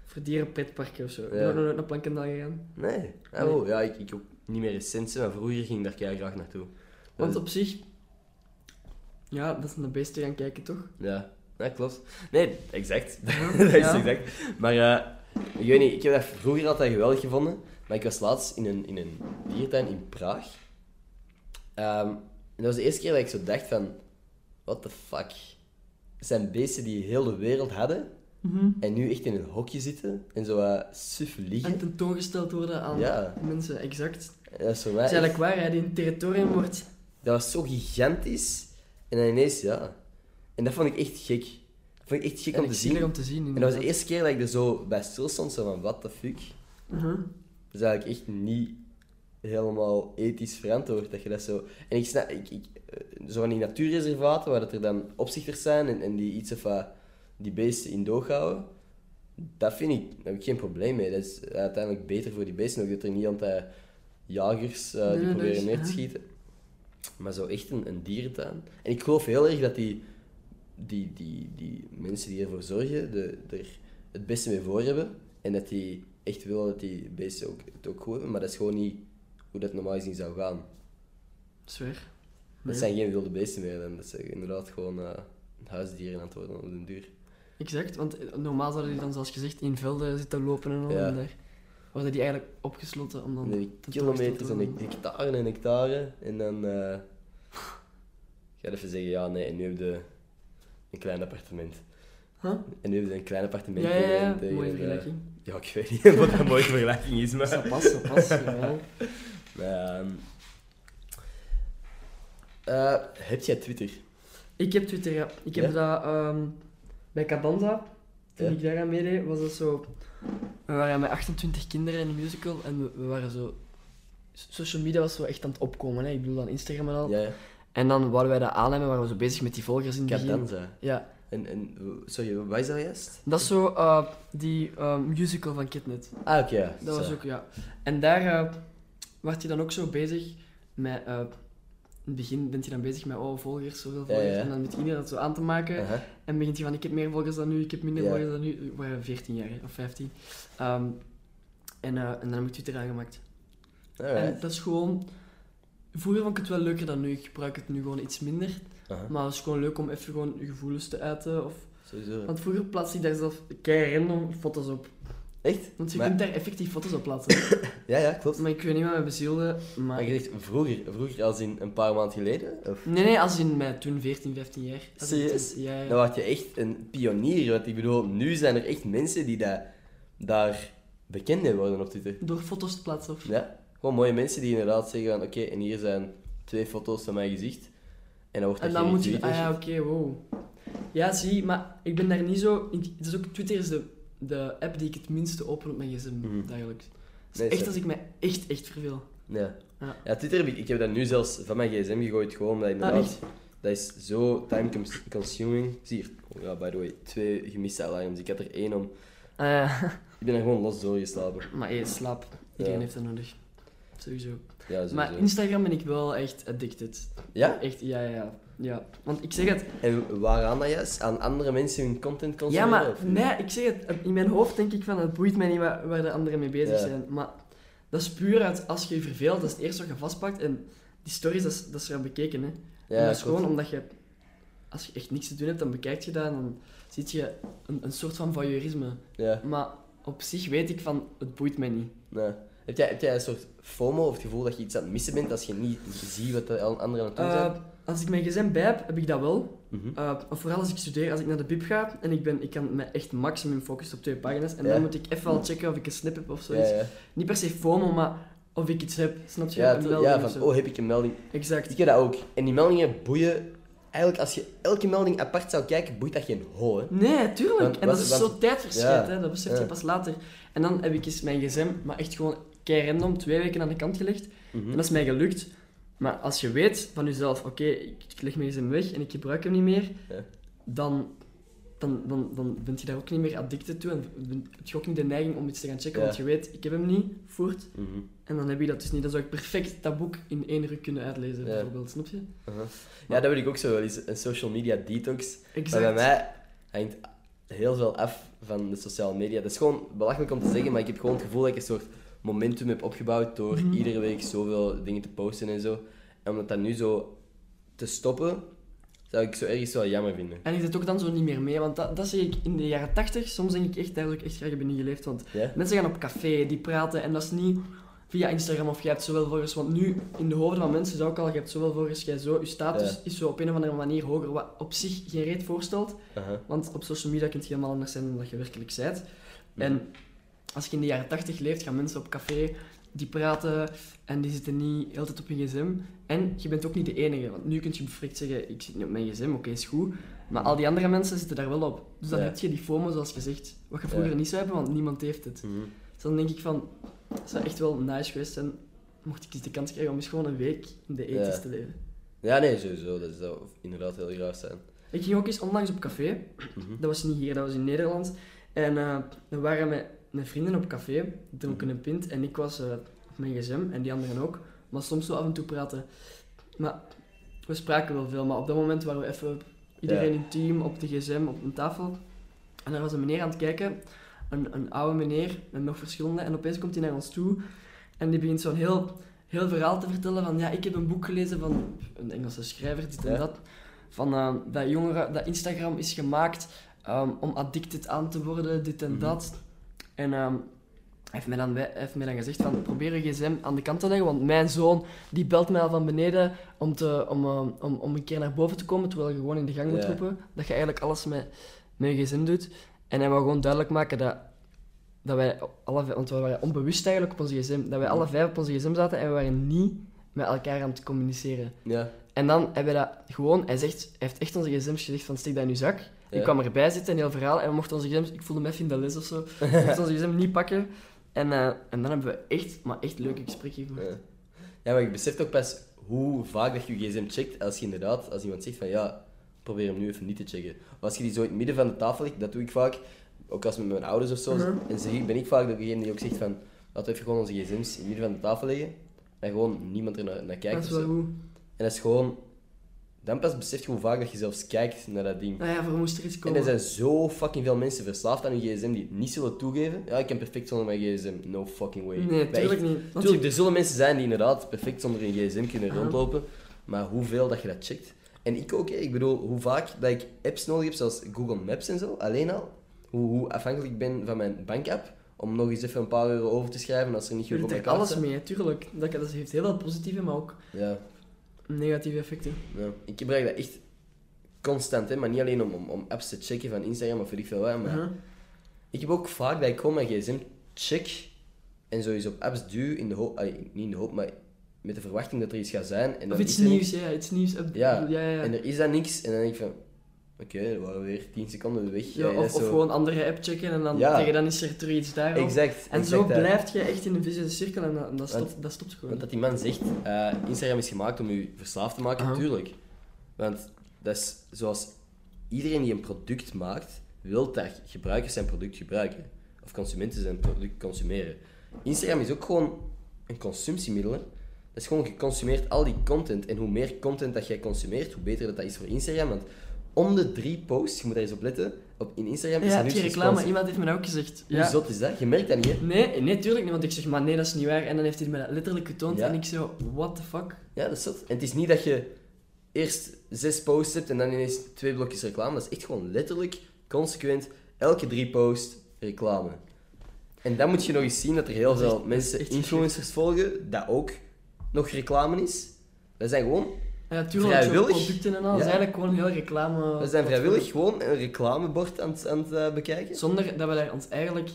Voor dierenpretparken of zo. Ben Ja. nog nooit naar Plankendaal gegaan. Nee? Ah, oh, ja, ik, ik ook niet meer recent, maar vroeger ging ik daar graag naartoe. Want op zich... Ja, dat is naar beesten gaan kijken, toch? Ja, ja klopt. Nee, exact. Ja. [LAUGHS] dat is Ja. exact. Maar eh, ik weet niet, ik heb dat vroeger altijd geweldig gevonden. Maar ik was laatst in een, in een diertuin in Praag. Ehm, en dat was de eerste keer dat ik zo dacht van... What the fuck? Het zijn beesten die heel de wereld hadden. En nu echt in een hokje zitten. En zo uh, suf liggen. En tentoongesteld worden aan Ja. mensen, exact. Dat is voor Dat mij is eigenlijk waar, hè, die een territorium wordt... Dat was zo gigantisch. En dan ineens, ja. En dat vond ik echt gek. Dat vond ik echt gek om te zien. om te zien, En dat was de eerste keer dat ik er zo bij stil stond, zo van, what the fuck. Mhm. is eigenlijk echt niet helemaal ethisch verantwoord. Dat je dat zo... En ik snap... Ik, ik, eh, zo van die natuurreservaten, waar dat er dan opzichters zijn en, en die iets of wat die beesten in doog houden, dat vind ik... Daar heb ik geen probleem mee. Dat is uiteindelijk beter voor die beesten, ook dat er niet altijd jagers eh, die nee, proberen dat is- neer te schieten. Maar zo echt een, een dierentuin. En ik geloof heel erg dat die, die, die, die mensen die ervoor zorgen, de, er het beste mee voor hebben. En dat die echt willen dat die beesten ook, het ook goed hebben. Maar dat is gewoon niet hoe dat normaal gezien zou gaan. Dat Nee. zijn geen wilde beesten meer. Dan. Dat zijn inderdaad gewoon eh, huisdieren aan het worden op den duur. Exact, want eh, normaal zouden die dan, zoals gezegd, in velden zitten lopen en al. Ja. En daar worden die eigenlijk opgesloten om dan... Nee, kilometers en hectare en hectare. En dan eh ga je even zeggen, ja nee, en nu heb je een klein appartement. Huh? En nu heb je een klein appartement Ja, ja, ja. tegen- Mooie vergelijking. Ja, ik weet niet [LAUGHS] wat een mooie vergelijking is, maar... Dat past, dat past, jawel. Ehm, eh, heb jij Twitter? Ik heb Twitter, ja. Ik heb Ja? dat ehm, bij Cadanza, toen Ja. ik daaraan meedeed, was dat zo... We waren met 28 kinderen in een musical en we, we waren zo... Social media was zo echt aan het opkomen, hè. ik bedoel dan Instagram en al. Ja, ja. En dan wouden wij dat aannemen, waren we zo bezig met die volgers in het. Cadanza. Ja, En, en, sorry, wat is dat juist? dat is zo eh, die eh, musical van Kidnet. Ah, oké. ja. Dat was ook, ja. En daar eh werd je dan ook zo bezig met... in het begin bent je dan bezig met, oh, volgers, zoveel volgers. ja. En dan met iedereen dat zo aan te maken. En begint hij van, ik heb meer volgers dan nu, ik heb minder Ja. volgers dan nu. We waren 14 jaar, of 15. Ehm, en, eh, en dan heb ik Twitter aangemaakt. En Alright. dat is gewoon... Vroeger vond ik het wel leuker dan nu. Ik gebruik het nu gewoon iets minder. Maar het is gewoon leuk om even gewoon je gevoelens te uiten. Of... Sowieso. Want vroeger plaatste ik daar zelf kei random foto's op. Echt? Want je Maar- kunt daar effectief foto's op plaatsen. [COUGHS] Ja, ja, klopt. maar ik weet niet wat mij bezielde. Maar... Maar je zegt vroeger, vroeger als in een paar maanden geleden? Of? Nee, nee, als in mij toen 14, 15 jaar. Serieus? Ja, ja. Dan word je echt een pionier. Want ik bedoel, nu zijn er echt mensen die dat, daar bekend mee worden op Twitter. Door foto's te plaatsen. Of... Ja, gewoon mooie mensen die inderdaad zeggen van oké, en hier zijn twee foto's van mijn gezicht. En dan wordt En dat dan moet je... Ah en ja, oké, wow. Ja, zie, maar ik ben daar niet zo... Het is ook, Twitter is de, de app die ik het minste open op mijn gsm, Mhm. dagelijks. Dus Nee, echt zo. als ik mij echt, echt verveel. Ja. Ja. ja, Twitter ik, heb dat nu zelfs van mijn gsm gegooid, gewoon omdat Ah, inderdaad, dat is zo time cons- consuming. Zie hier, oh ja, by the way, twee gemiste alarms. Ik had er één om. Ah. Ik ben er gewoon los doorgeslapen. maar hey, slaap. Iedereen Ja. heeft dat nodig. Sowieso. Ja, sowieso. Maar Instagram ben ik wel echt addicted. Ja? Echt, ja, ja, ja. Want ik zeg het... En waaraan dat juist? Aan andere mensen hun content consumeren? Ja, maar of- nee, ik zeg het. In mijn hoofd denk ik van, het boeit mij niet waar, waar de anderen mee bezig Ja. zijn. Maar dat is puur uit, als je je verveelt, dat is het eerste wat je vastpakt. En die stories, dat is, dat is eraan bekeken, hè. Ja, en dat is klopt. gewoon omdat je... Als je echt niks te doen hebt, dan bekijk je dat en dan zie je een, een soort van voyeurisme. Ja, Maar op zich weet ik van, het boeit mij niet. nee. Heb jij, heb jij een soort FOMO of het gevoel dat je iets aan het missen bent als je niet ziet wat de anderen aan het doen zijn? Eh, als ik mijn gezin bij heb, heb ik dat wel. Mhm. Eh, of vooral als ik studeer, als ik naar de bib ga en ik, ben, ik kan me echt maximum focussen op twee pagina's. En Ja. dan moet ik even wel checken of ik een snip heb of zoiets. ja. Niet per se FOMO, maar of ik iets heb. Snap je? Ja, Een melding ja, van oh, heb ik een melding? Exact. Ik heb dat ook. En die meldingen boeien... Eigenlijk, als je elke melding apart zou kijken, boeit dat geen hol, hè. Nee, tuurlijk. Want- en dat wat- is wat- zo tijdverschijt, hè. dat besef je pas later. En dan heb ik eens mijn gsm, maar echt gewoon kei random, twee weken aan de kant gelegd. Mhm. En dat is mij gelukt. Maar als je weet van jezelf, oké, ik ik leg mijn gsm weg en ik gebruik hem niet meer, Ja. dan, dan, dan, dan ben je daar ook niet meer addicted toe. En heb je ook niet de neiging om iets te gaan checken, Ja. want je weet, ik heb hem niet, voert. Mhm. En dan heb je dat dus niet. Dan zou ik perfect dat boek in één ruk kunnen uitlezen, Ja. bijvoorbeeld. Snap je? Aha. Ja, dat wil ik ook zo wel eens. Een social media detox. Exact. Maar bij mij hangt heel veel af van de sociale media. Dat is gewoon belachelijk om te zeggen, maar ik heb gewoon het gevoel dat ik een soort momentum heb opgebouwd door Mhm. iedere week zoveel dingen te posten en zo. En om dat nu zo te stoppen, zou ik zo ergens wel jammer vinden. En ik zit ook dan zo niet meer mee, want dat, dat zie ik in de jaren 80. Soms denk ik echt, zou ik echt graag niet geleefd. Want mensen gaan op café, die praten en dat is niet via Instagram of jij hebt zoveel volgers. Want nu, in de hoofden van mensen is ook al, je hebt zoveel volgers, jij zo, je status is zo op een of andere manier hoger, wat op zich geen reet voorstelt. Want op social media kun je helemaal anders zijn dan dat je werkelijk bent. Mhm. En als je in de jaren 80 leeft, gaan mensen op café, die praten en die zitten niet heel tijd op hun gsm. En je bent ook niet de enige, want nu kun je bevrikt zeggen, ik zit niet op mijn gsm, oké, is goed. Maar al die andere mensen zitten daar wel op. Dus dan Ja. heb je die FOMO, zoals gezegd, wat je vroeger Ja. niet zou hebben, want niemand heeft het. Mhm. Dus dan denk ik van, Dat zou echt wel nice geweest zijn, mocht ik eens de kans krijgen om eens gewoon een week in de ethisch Ja. te leven. Ja, nee, sowieso. Dat zou inderdaad heel graag zijn. Ik ging ook eens onlangs op café. Mhm. Dat was niet hier, dat was in Nederland. En eh, we waren met, met vrienden op café, dronken een pint. En ik was eh, op mijn gsm en die anderen ook. Maar soms zo af en toe praten. Maar we spraken wel veel, maar op dat moment waren we even iedereen Ja. intiem op de gsm, op een tafel. En er was een meneer aan het kijken, een, een oude meneer met nog verschillende. En opeens komt hij naar ons toe en die begint zo'n heel, heel verhaal te vertellen van ja, ik heb een boek gelezen van een Engelse schrijver, dit en dat. Van eh, dat jongeren, dat Instagram is gemaakt ehm, om addicted aan te worden, dit en Mhm. dat. En ehm, hij heeft mij, dan, wij- hij heeft mij dan gezegd van probeer je gsm aan de kant te leggen, want mijn zoon die belt mij al van beneden om, te, om, eh, om, om een keer naar boven te komen, terwijl je gewoon in de gang moet roepen. Dat je eigenlijk alles met, met je gsm doet. En hij wou gewoon duidelijk maken dat, dat wij alle vijf, want we waren onbewust eigenlijk op onze gsm, dat wij alle vijf op onze gsm zaten en we waren niet met elkaar aan het communiceren. Ja. En dan hebben we dat gewoon, hij, zegt, hij heeft echt onze gsm's gezegd van steek dat in je zak. Ik kwam erbij zitten, een heel verhaal, en we mochten onze gsm's, ik voelde me even in de les of zo, [LAUGHS] we mochten onze gsm niet pakken. En, eh, en dan hebben we echt, maar echt leuke gesprekken gevoerd. Ja. maar je beseft ook pas hoe vaak dat je je gsm checkt als je inderdaad, als iemand zegt van ja, probeer hem nu even niet te checken. Of als je die zo in het midden van de tafel ligt, dat doe ik vaak, ook als met mijn ouders of zo, Mhm. en zeg ik, ben ik vaak degene die ook zegt van laten we even gewoon onze gsm's in het midden van de tafel leggen en gewoon niemand er naar, naar kijkt. dat is wel goed. En dat is gewoon, dan pas besef je hoe vaak dat je zelfs kijkt naar dat ding. Nou ja, voor moest er iets En komen. er zijn zo fucking veel mensen verslaafd aan hun gsm die het niet zullen toegeven. Ja, ik kan perfect zonder mijn gsm. No fucking way. Nee, tuurlijk echt, niet. Want Tuurlijk, er zullen mensen zijn die inderdaad perfect zonder hun gsm kunnen Aha. rondlopen. Maar hoeveel dat je dat checkt. En ik ook, ik bedoel, hoe vaak dat ik apps nodig heb, zoals Google Maps en zo, alleen al. Hoe, hoe afhankelijk ik ben van mijn bankapp, om nog eens even een paar euro over te schrijven als er niet genoeg doet op mijn kaart alles mee, tuurlijk. Dat, dat heeft heel veel positieve, maar ook Ja, negatieve effecten. ja. Ik gebruik dat echt constant, hè. maar niet alleen om, om, om apps te checken van Instagram of weet ik veel wat, maar... Aha. Ik heb ook vaak dat ik gewoon mijn gsm check en zo eens op apps duw in de hoop, niet in de hoop, maar met de verwachting dat er iets gaat zijn. En dan Of iets is nieuws, ja, iets nieuws. ja, ja, ja. En er is dan niks en dan denk ik van, oké, er waren weer 10 seconden weg. Ja, of, is of zo- gewoon andere app checken en dan Ja. tegen dan is er terug iets daarop. Exact. En exact zo dat. blijf je echt in een vicieuze cirkel en dat, dat, Want- stopt, dat stopt gewoon. Want dat die man zegt, eh, Instagram is gemaakt om je verslaafd te maken, Aha. tuurlijk. Want dat is zoals iedereen die een product maakt, wil dat gebruikers zijn product gebruiken. Of consumenten zijn product consumeren. Instagram is ook gewoon een consumptiemiddel. hè. Dat is gewoon, je consumeert al die content. En hoe meer content dat jij consumeert, hoe beter dat, dat is voor Instagram. Want om de drie posts, je moet daar eens op letten, op, in Instagram is ja, nu reclame, iemand heeft me dat ook gezegd. Hoe zot is dat? Je merkt dat niet, hè? Nee, nee, tuurlijk niet, want ik zeg, maar nee, dat is niet waar. En dan heeft hij me dat letterlijk getoond Ja. en ik zo, what the fuck? Ja, dat is zot. En het is niet dat je eerst zes posts hebt en dan ineens twee blokjes reclame. Dat is echt gewoon letterlijk, consequent, elke drie posts reclame. En dan moet je nog eens zien dat er heel Dat veel echt- mensen influencers volgen, dat ook nog reclame is. Dat zijn gewoon, Ja, tuurlijk, producten en al. Dat is eigenlijk gewoon heel reclame. dat zijn vrijwillig gewoon een reclamebord aan het, aan het eh, bekijken. Zonder dat we daar ons eigenlijk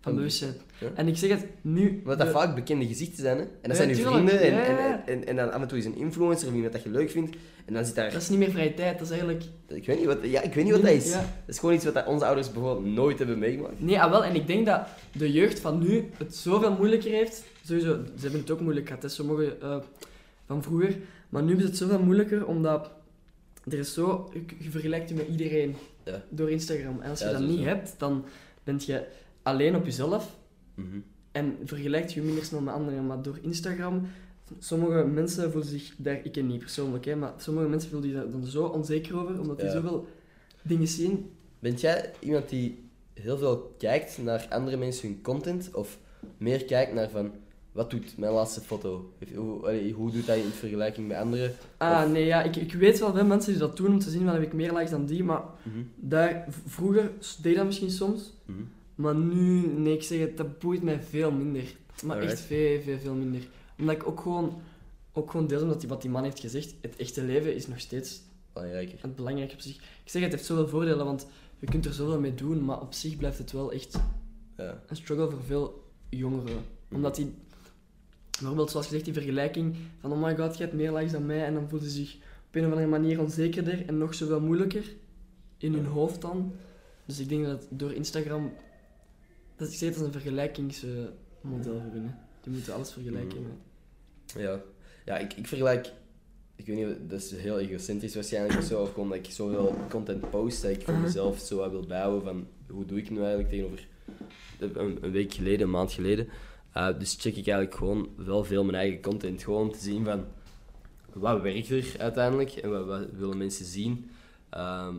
van bewust zijn. Ja. En ik zeg het nu. Omdat dat de- vaak bekende gezichten zijn, hè. En dat Ja, zijn je tuurlijk. vrienden en, en, en, en, dan af en toe is een influencer of iemand dat je leuk vindt. En dan zit daar... Dat is niet meer vrije tijd, dat is eigenlijk. Ik weet niet wat, ja, ik weet niet wat dat is. Ja. Dat is gewoon iets wat onze ouders bijvoorbeeld nooit hebben meegemaakt. Nee, ah, wel, en ik denk dat de jeugd van nu het zoveel moeilijker heeft. Sowieso, ze hebben het ook moeilijk gehad, hè, sommigen eh, van vroeger. Maar nu ze het zoveel moeilijker omdat er is zo. Je, vergelijkt je met iedereen Ja. door Instagram. En als je Ja, dat niet hebt, dan ben je alleen op jezelf Mhm. en vergelijkt je minder snel met anderen. Maar door Instagram. Sommige mensen voelen zich daar, ik ken niet persoonlijk, hè, maar sommige mensen voelen zich daar dan zo onzeker over, omdat die zoveel dingen zien. Bent jij iemand die heel veel kijkt naar andere mensen hun content? Of meer kijkt naar van, wat doet mijn laatste foto? Hoe, allee, hoe doet hij in vergelijking met anderen? Ah, Of- nee, ja, ik, ik weet wel veel mensen die dat doen om te zien, van heb ik meer likes dan die, maar Mhm. daar, vroeger deed dat misschien soms, Mhm. maar nu, nee, ik zeg het, dat boeit mij veel minder. Maar Alright. echt veel, veel, veel minder. Omdat ik ook gewoon, ook gewoon deels omdat die, wat die man heeft gezegd, het echte leven is nog steeds Belangrijker. het belangrijke op zich. Ik zeg, het heeft zoveel voordelen, want je kunt er zoveel mee doen, maar op zich blijft het wel echt Ja. een struggle voor veel jongeren. Mhm. Omdat die, bijvoorbeeld zoals gezegd, die vergelijking van oh my god, je hebt meer likes dan mij, en dan voelen ze zich op een of andere manier onzekerder en nog zoveel moeilijker in hun hoofd dan. Dus ik denk dat door Instagram, dat ik zeg, dat is een vergelijkings, eh, model voor hun. Hè. Die moeten alles vergelijken. Met- Ja, ja ik, ik vergelijk... Ik weet niet, dat is heel egocentrisch waarschijnlijk of zo. Of gewoon dat ik zoveel content post dat ik voor Mhm. mezelf zo wil bijhouden van... Hoe doe ik nu eigenlijk tegenover een, een week geleden, een maand geleden. Uh, dus check ik eigenlijk gewoon wel veel mijn eigen content. Gewoon om te zien van... Wat werkt er uiteindelijk? En wat, wat willen mensen zien? Ehm,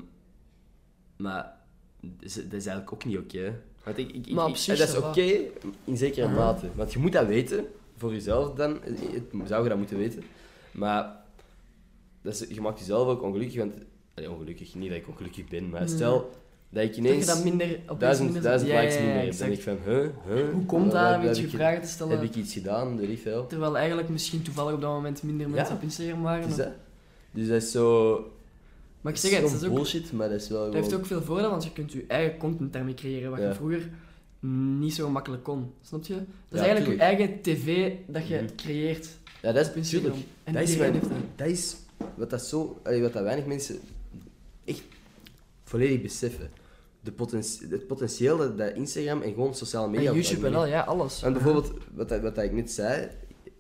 maar dat is, dat is eigenlijk ook niet oké. Want ik, ik, ik- Maar op ik- zich dat is oké in zekere mate. Want je moet dat weten, voor jezelf dan. Het- Zou je dat moeten weten. Maar dat is, je maakt jezelf ook ongelukkig. Want, allee, ongelukkig, niet dat ik ongelukkig ben, maar Nee. stel dat ik Dat ineens je dat minder... opeens duizend, minder- duizend likes ja, niet ja, meer heb. Dan exact. denk ik van, huh, huh? Hoe komt dat? je vragen te stellen. Heb ik iets gedaan, weet ik veel. Terwijl eigenlijk misschien toevallig op dat moment minder mensen op Instagram waren. Dus dat, dus dat is zo... Maar ik zeg het, dat, is ook, bullshit, maar dat is wel dat heeft ook veel voordelen, want je kunt je eigen content daarmee creëren, wat je vroeger niet zo makkelijk kon. Snap je? Dat is Ja, eigenlijk tuurlijk. je eigen tv dat je Mhm. creëert Ja, dat op is natuurlijk. En Dat is, dat. dat is wat dat zo... wat dat weinig mensen echt volledig beseffen. De potentie, het potentieel dat, dat Instagram en gewoon sociale media... En YouTube en al, ja, alles. En bijvoorbeeld, wat, wat ik net zei...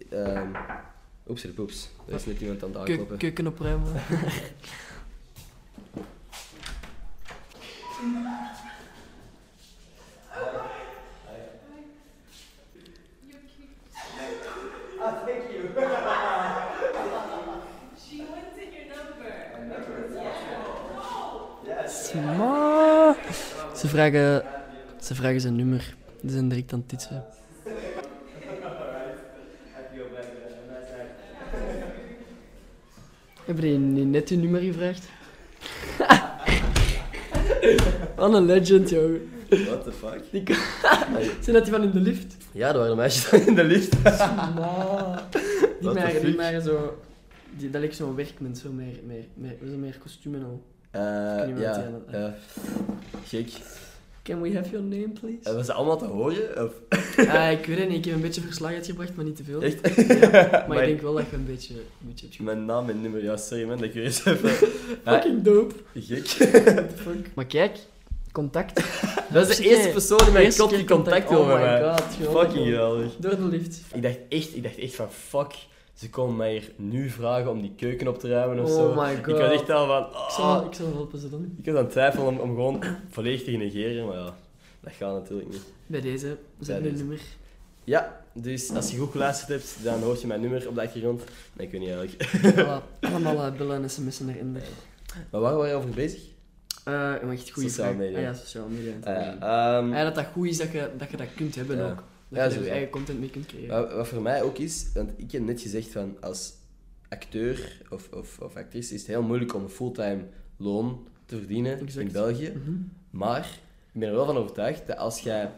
ehm oeps, er poeps. Er is net iemand aan het aankloppen. keuken opruimen. [LAUGHS] [LAUGHS] She wanted your number. Maar... Ze vragen, ze vragen zijn nummer. Die zijn direct aan het titsen. [LAUGHS] Hebben die niet net uw nummer gevraagd? [LAUGHS] Wat een legend, joh. What the fuck? Die kan- [LAUGHS] Zijn dat die van in de lift? Ja, er waren meisjes in de lift. Die What waren zo... Die, dat lijkt zo'n werkmens, zo meer, meer, meer, zo meer kostuum en al. Eh, wat ja. Gek. Can we have your name, please? En was dat allemaal te horen? Of? [LAUGHS] Ah, ik weet het niet. Ik heb een beetje verslag uitgebracht, maar niet te veel. Echt? [LAUGHS] Maar Mijn- ik denk wel dat je een beetje, een beetje hebt Mijn naam en nummer, ja, sorry man, dat ik weer eens even... [LAUGHS] Ah, Fucking dope. Gek. What the fuck? Maar kijk, contact. Dat is de eerste persoon die mij klopt die contact wil Oh met my god, geweldig, Fucking geweldig. Door de lift. Ik dacht echt, ik dacht echt van fuck, ze komen mij hier nu vragen om die keuken op te ruimen of Oh zo. my Ik god. was echt al van, Ik ah. zal, ik zal helpen ze dan. Ik was aan het twijfelen om, om gewoon volledig te negeren, maar ja, dat gaat natuurlijk niet. Bij deze, mijn deze. nummer. Ja, dus als je goed geluisterd hebt, dan hoort je mijn nummer op de achtergrond. Nee, ik weet niet eigenlijk. Voilà. Allemaal eh, bellen en sms'en erin. Maar waar waren we over bezig? Eh, wacht, goede Sociale vraag. media. Ah ja, sociale media. Ah, Ja, dat dat goed is dat je dat, je dat kunt hebben Ja. ook. Dat Ja, je eigen content mee kunt creëren. Wat, wat voor mij ook is, want ik heb net gezegd van als acteur of, of, of actrice is het heel moeilijk om een fulltime loon te verdienen Exact. in België. Mhm. Maar ik ben er wel van overtuigd dat als jij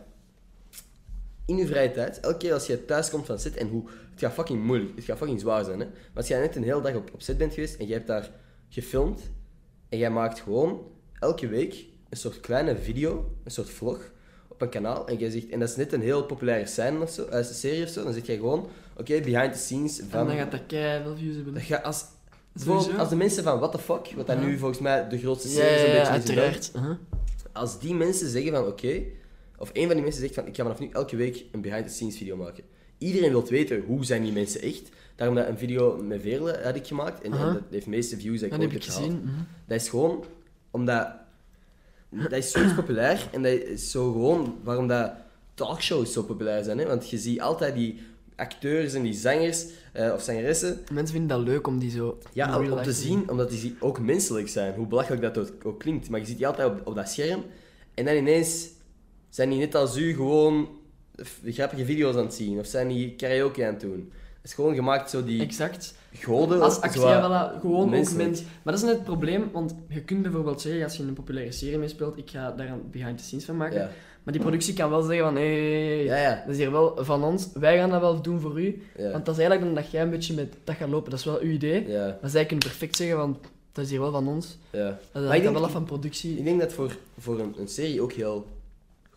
in je vrije tijd, elke keer als je thuis komt van set, en hoe, het gaat fucking moeilijk, het gaat fucking zwaar zijn, hè. Maar als jij net een hele dag op, op set bent geweest en jij hebt daar gefilmd en jij maakt gewoon elke week een soort kleine video, een soort vlog een kanaal en jij zegt, en dat is net een heel populaire scène of zo, eh, serie of zo, dan zeg jij gewoon, oké, behind the scenes En van... dan gaat dat keihard views hebben. dat als, als de mensen van What the fuck, wat dat Ja. nu volgens mij de grootste serie is ja, een ja, beetje uiteraard. Als die mensen zeggen van oké, of een van die mensen zegt van ik ga vanaf nu elke week een behind the scenes video maken. Iedereen wil weten hoe zijn die mensen echt. Daarom dat een video met Veerle had ik gemaakt en, en dat heeft de meeste views dat ik ooit heb gezien. mhm. Dat is gewoon omdat dat is zoiets populair en dat is zo gewoon waarom dat talkshows zo populair zijn. Hè? Want je ziet altijd die acteurs en die zangers eh, of zangeressen Mensen vinden dat leuk om die zo. ja, om, te zien, omdat die ook menselijk zijn. Hoe belachelijk dat ook, klinkt. Maar je ziet die altijd op, op dat scherm. En dan ineens zijn die net als u gewoon grappige video's aan het zien. Of zijn die karaoke aan het doen. Het is gewoon gemaakt zo die Exact. goden. Als zo actie, wat ja, voilà, gewoon ook mens. Maar dat is net het probleem, want je kunt bijvoorbeeld zeggen, als je in een populaire serie meespeelt, ik ga daar een behind the scenes van maken. Ja, Maar die productie kan wel zeggen van, hé, hey, ja, ja. dat is hier wel van ons, wij gaan dat wel doen voor u. Want dat is eigenlijk dan dat jij een beetje met dat gaat lopen, dat is wel uw idee. Maar zij kunnen perfect zeggen van, dat is hier wel van ons. ja. Dat Maar hangt ik dan denk- wel af van productie. Ik denk dat voor, voor een, een serie ook heel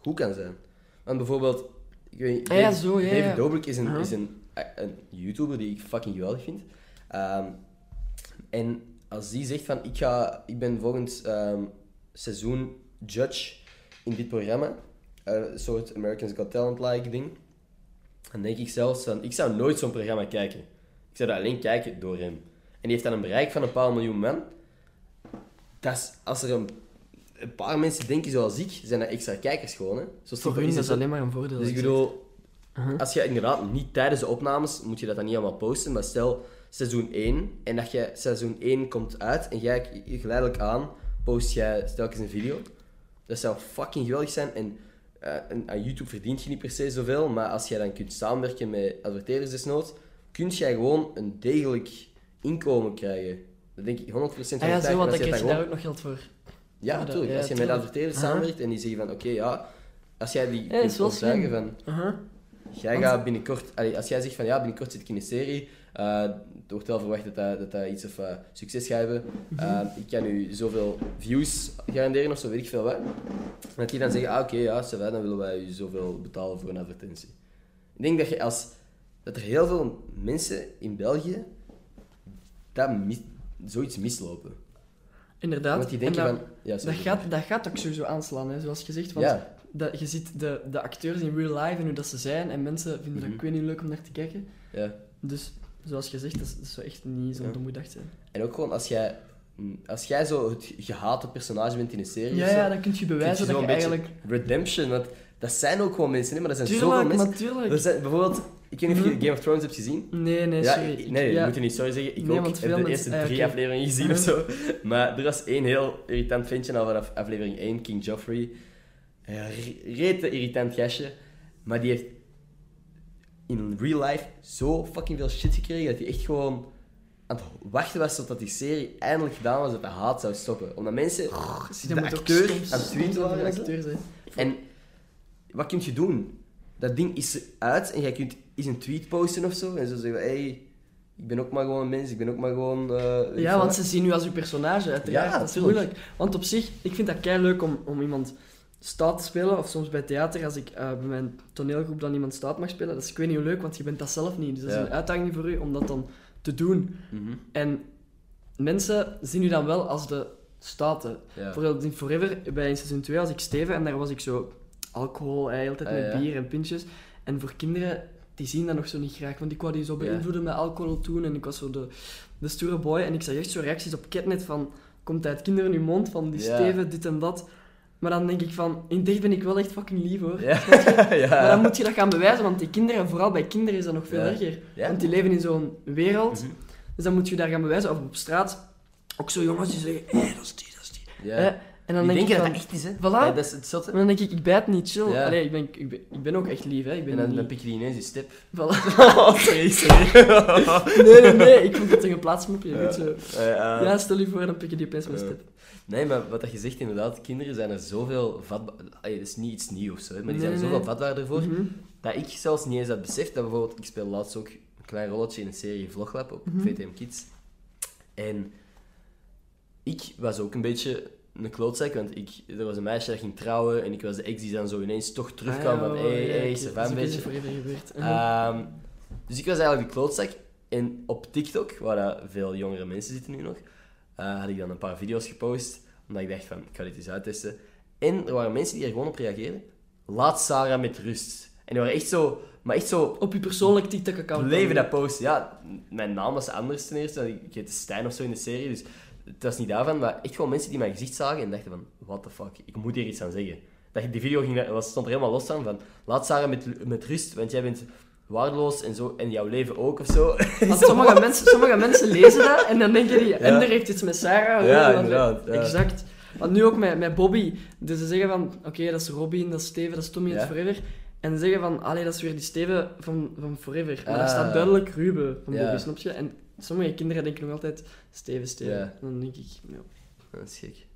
goed kan zijn. Want bijvoorbeeld, ik weet Ah ja, David- zo, ja, David. Dobrik is, een, Uh-huh. is een, een YouTuber die ik fucking geweldig vind. Ehm, en als die zegt van, ik, ga, ik ben volgend ehm, seizoen judge in dit programma, eh, een soort American's Got Talent-like ding, Dan denk ik zelfs van, ik zou nooit zo'n programma kijken. Ik zou dat alleen kijken door hem. En die heeft dan een bereik van een paar miljoen man. Dat is, als er een, een paar mensen denken zoals ik, zijn dat extra kijkers gewoon. Hè. Zo Voor hun is dat alleen maar een voordeel. Dus ik zeg. Uh-huh. als je inderdaad niet tijdens de opnames, moet je dat dan niet allemaal posten. Maar stel seizoen 1 en dat je seizoen 1 komt uit en jij geleidelijk aan post jij telkens een video. Dat zou fucking geweldig zijn. En eh, en aan YouTube verdient je niet per se zoveel, maar als jij dan kunt samenwerken met adverteerders desnoods, kun jij gewoon een degelijk inkomen krijgen. Dat denk ik 100% van Ah de ja, tijd. zo, En want dan krijg je daar ook nog geld voor. Ja, Ja, natuurlijk. ja, als je met adverteerders samenwerkt en die zeggen van, oké, ja, als jij die Ja, kunt overtuigen van, Uh-huh. Jij Want- gaat binnenkort, allee, als jij zegt van ja, binnenkort zit ik in een serie, eh, er wordt wel verwacht dat dat, dat, iets of eh, succes gaat hebben. Mhm. Eh, ik kan u zoveel views garanderen of zo, weet ik veel wat. Dat die dan zeggen, ah oké, ja, dan willen wij u zoveel betalen voor een advertentie. Ik denk dat, je als, dat er heel veel mensen in België dat mis- zoiets mislopen. Inderdaad. Want die denken En dat, van... Ja, dat, gaat, dat gaat ook sowieso aanslaan, hè, zoals gezegd. Want Ja, dat, je ziet de, de acteurs in real life en hoe dat ze zijn. En mensen vinden dat Mhm. ik weet niet leuk om naar te kijken. ja. Dus, zoals gezegd, dat, is- dat zou echt niet zo'n Ja. domme dag zijn. En ook gewoon als jij, als jij zo het gehate personage bent in een serie Ja, zo, ja, dan kun je bewijzen kun dat je je eigenlijk... redemption, want dat zijn ook gewoon mensen, hè, maar dat zijn zoveel mensen. natuurlijk. Er zijn, bijvoorbeeld, ik weet niet of je Mhm. Game of Thrones hebt gezien. Nee, nee, sorry. Ik- nee, ja, je moet je niet sorry zeggen. Ik Nee, ook heb de eerste ah, drie oké. afleveringen gezien of zo. Maar er was één heel irritant ventje al vanaf aflevering 1, King Joffrey. Re- Rete irritant gastje. Maar die heeft in real life zo fucking veel shit gekregen dat hij echt gewoon aan het wachten was totdat die serie eindelijk gedaan was dat de haat zou stoppen. Omdat mensen zie, de ook acteurs aan het tweeten waren en de zo. acteurs, hè. En wat kun je doen? Dat ding is uit en jij kunt eens een tweet posten of zo. En zo zeggen: hé, hey, ik ben ook maar gewoon een mens, ik ben ook maar gewoon. eh, Ja, want ze zien u als uw personage, uiteraard. Ja, dat is moeilijk. Want op zich, ik vind dat kei leuk om, om iemand staat spelen. Of soms bij theater, als ik eh, bij mijn toneelgroep dan iemand staat mag spelen. Dat is ik weet niet hoe leuk, want je bent dat zelf niet. Dus dat is een uitdaging voor u om dat dan te doen. Mhm, En mensen zien u dan wel als de staten. Bijvoorbeeld in Forever, bij in seizoen 2 was ik Steven en daar was ik zo alcohol, eh, altijd Ah, met ja. bier en pintjes. En voor kinderen, die zien dat nog zo niet graag, want ik wou die zo beïnvloeden met alcohol toen en ik was zo de, de stoere boy. En ik zag echt zo reacties op Catnet van, komt uit kinderen in hun mond, van die. Steven, dit en dat. Maar dan denk ik van, in dicht ben ik wel echt fucking lief hoor. Ja. [LAUGHS] Maar dan ja. moet je dat gaan bewijzen, want die kinderen, vooral bij kinderen is dat nog veel Ja. erger. Ja. Want die leven in zo'n wereld, Mhm. dus dan moet je daar gaan bewijzen. Of op straat, ook zo jongens die zeggen, hé, dat is die, dat is die. Ja. Eh, en dan Die denk denken ik dat van, dat echt is, hè? Voilà. Ja, dat is het zotte. maar dan denk ik, ik bijt niet, chill. Ja. Allee, ik ben, ik, ben, ik ben ook echt lief, hè. Ik ben En dan, niet... dan pik je die ineens je step. Voilà. [LAUGHS] oh, sorry, sorry. [LAUGHS] Nee, nee, nee, ik vond het een geplaatst mopje. Ja. zo. Eh, eh, Ja, stel je voor, dan pik je die opeens met een Ja. step. Nee, maar wat dat je zegt, inderdaad, kinderen zijn er zoveel vatbaar... Dat is niet iets nieuws, of zo, hè, maar die zijn er zoveel nee. vatbaarder voor. Mhm. Dat ik zelfs niet eens had beseft dat bijvoorbeeld... Ik speel laatst ook een klein rolletje in een serie Vloglab op Mhm. VTM Kids. En ik was ook een beetje een klootzak, want ik, er was een meisje dat ging trouwen en ik was de ex die dan zo ineens toch terugkwam van Ah, hé, ja, hé, oké. ze van een beetje. voor gebeurd. Mhm. Ehm, dus ik was eigenlijk de klootzak. En op TikTok, waar dat veel jongere mensen zitten nu nog, eh, had ik dan een paar video's gepost. Omdat ik dacht van, ik ga dit eens uittesten. En er waren mensen die er gewoon op reageerden. Laat Sarah met rust. En die waren echt zo, maar echt zo, Op je persoonlijk TikTok-account. bleven dat posten. Ja, mijn naam was anders ten eerste. Ik heette Stijn of zo in de serie, dus het was niet daarvan. Maar echt gewoon mensen die mijn gezicht zagen en dachten van, what the fuck, ik moet hier iets aan zeggen. Dat, die video ging, was, stond er helemaal los van, van, laat Sarah met, met rust, want jij bent waardeloos en zo, en jouw leven ook of zo. [LAUGHS] Sommige mensen, sommige mensen lezen dat en dan denken die, [LAUGHS] Ender heeft iets met Sarah. Ja, En inderdaad, ja. Exact. Want nu ook met, met Bobby. Dus ze zeggen van, oké, dat is Robin, dat is Steven, dat is Tommy Ja. Forever. En ze zeggen van, allee, dat is weer die Steven van, van Forever. Maar daar Ah. staat duidelijk Ruben van. Bobby, snap je? En sommige kinderen denken nog altijd Steven, Steven. En dan denk ik, ja. Dat is gek.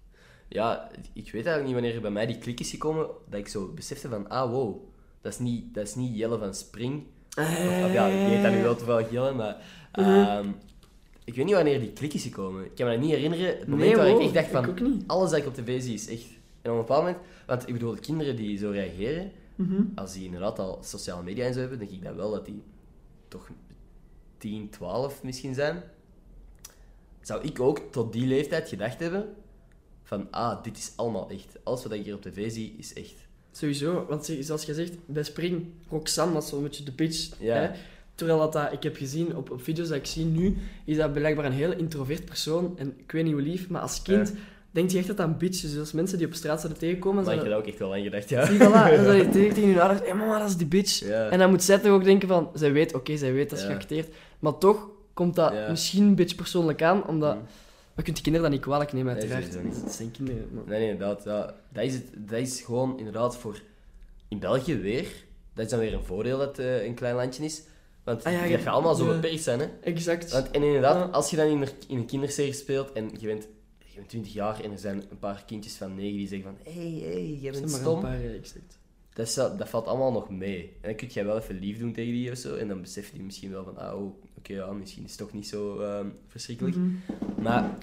Ja, ik weet eigenlijk niet wanneer er bij mij die klik is gekomen, dat ik zo besefte van, ah wow, dat is niet, dat is niet Jelle van Spring. Of ja, die heet dat nu wel toevallig Jelle, maar... Mhm. ehm, ik weet niet wanneer die klik is gekomen. Ik kan me dat niet herinneren. Het moment Nee, waar ik echt dacht ik van, alles dat ik op tv zie is echt... En op een bepaald moment... Want ik bedoel, de kinderen die zo reageren, Mhm. als die inderdaad al sociale media en zo hebben, denk ik dat wel dat die toch 10, 12 misschien zijn. Zou ik ook tot die leeftijd gedacht hebben van, ah, dit is allemaal echt. Alles wat ik hier op tv zie, is echt. Sowieso, want zoals je zegt, bij Spring, Roxanne was zo'n beetje de bitch. Ja. Hè? Terwijl dat, dat, ik heb gezien op, op video's dat ik zie nu, is dat blijkbaar een heel introvert persoon. En ik weet niet hoe lief, maar als kind Ja. denk je echt dat dat een bitch is. Dus mensen die op straat zouden tegenkomen, Maar ik heb dat ook echt wel aan gedacht, ja. Zie, voilà, dan je [LAUGHS] tegen, tegen hun ouders, hé mama, dat is die bitch. En dan moet zij toch ook denken van, zij weet, oké, zij weet dat ze geacteerd. Maar toch komt dat misschien een beetje persoonlijk aan, omdat... Mhm. We kunnen die kinderen dat niet kwalijk nemen, Nee, uiteraard. niet. Het zijn kinderen. maar- Nee, nee, inderdaad. Ja. Dat, is het, dat is gewoon inderdaad voor... In België weer, dat is dan weer een voordeel dat het eh, een klein landje is. Want Ah ja, dat je- gaat allemaal zo beperkt zijn, hè. Exact. Want, en inderdaad, als je dan in een, in een kinderserie speelt en je bent, je bent 20 jaar en er zijn een paar kindjes van 9 die zeggen van hé, hey, hey, jij bent maar stom. een paar. Dat, is, dat valt allemaal nog mee. En dan kun je wel even lief doen tegen die of zo. En dan beseft die misschien wel van, ah, oh, oké, ja, misschien is het toch niet zo ehm, verschrikkelijk. Mhm. Maar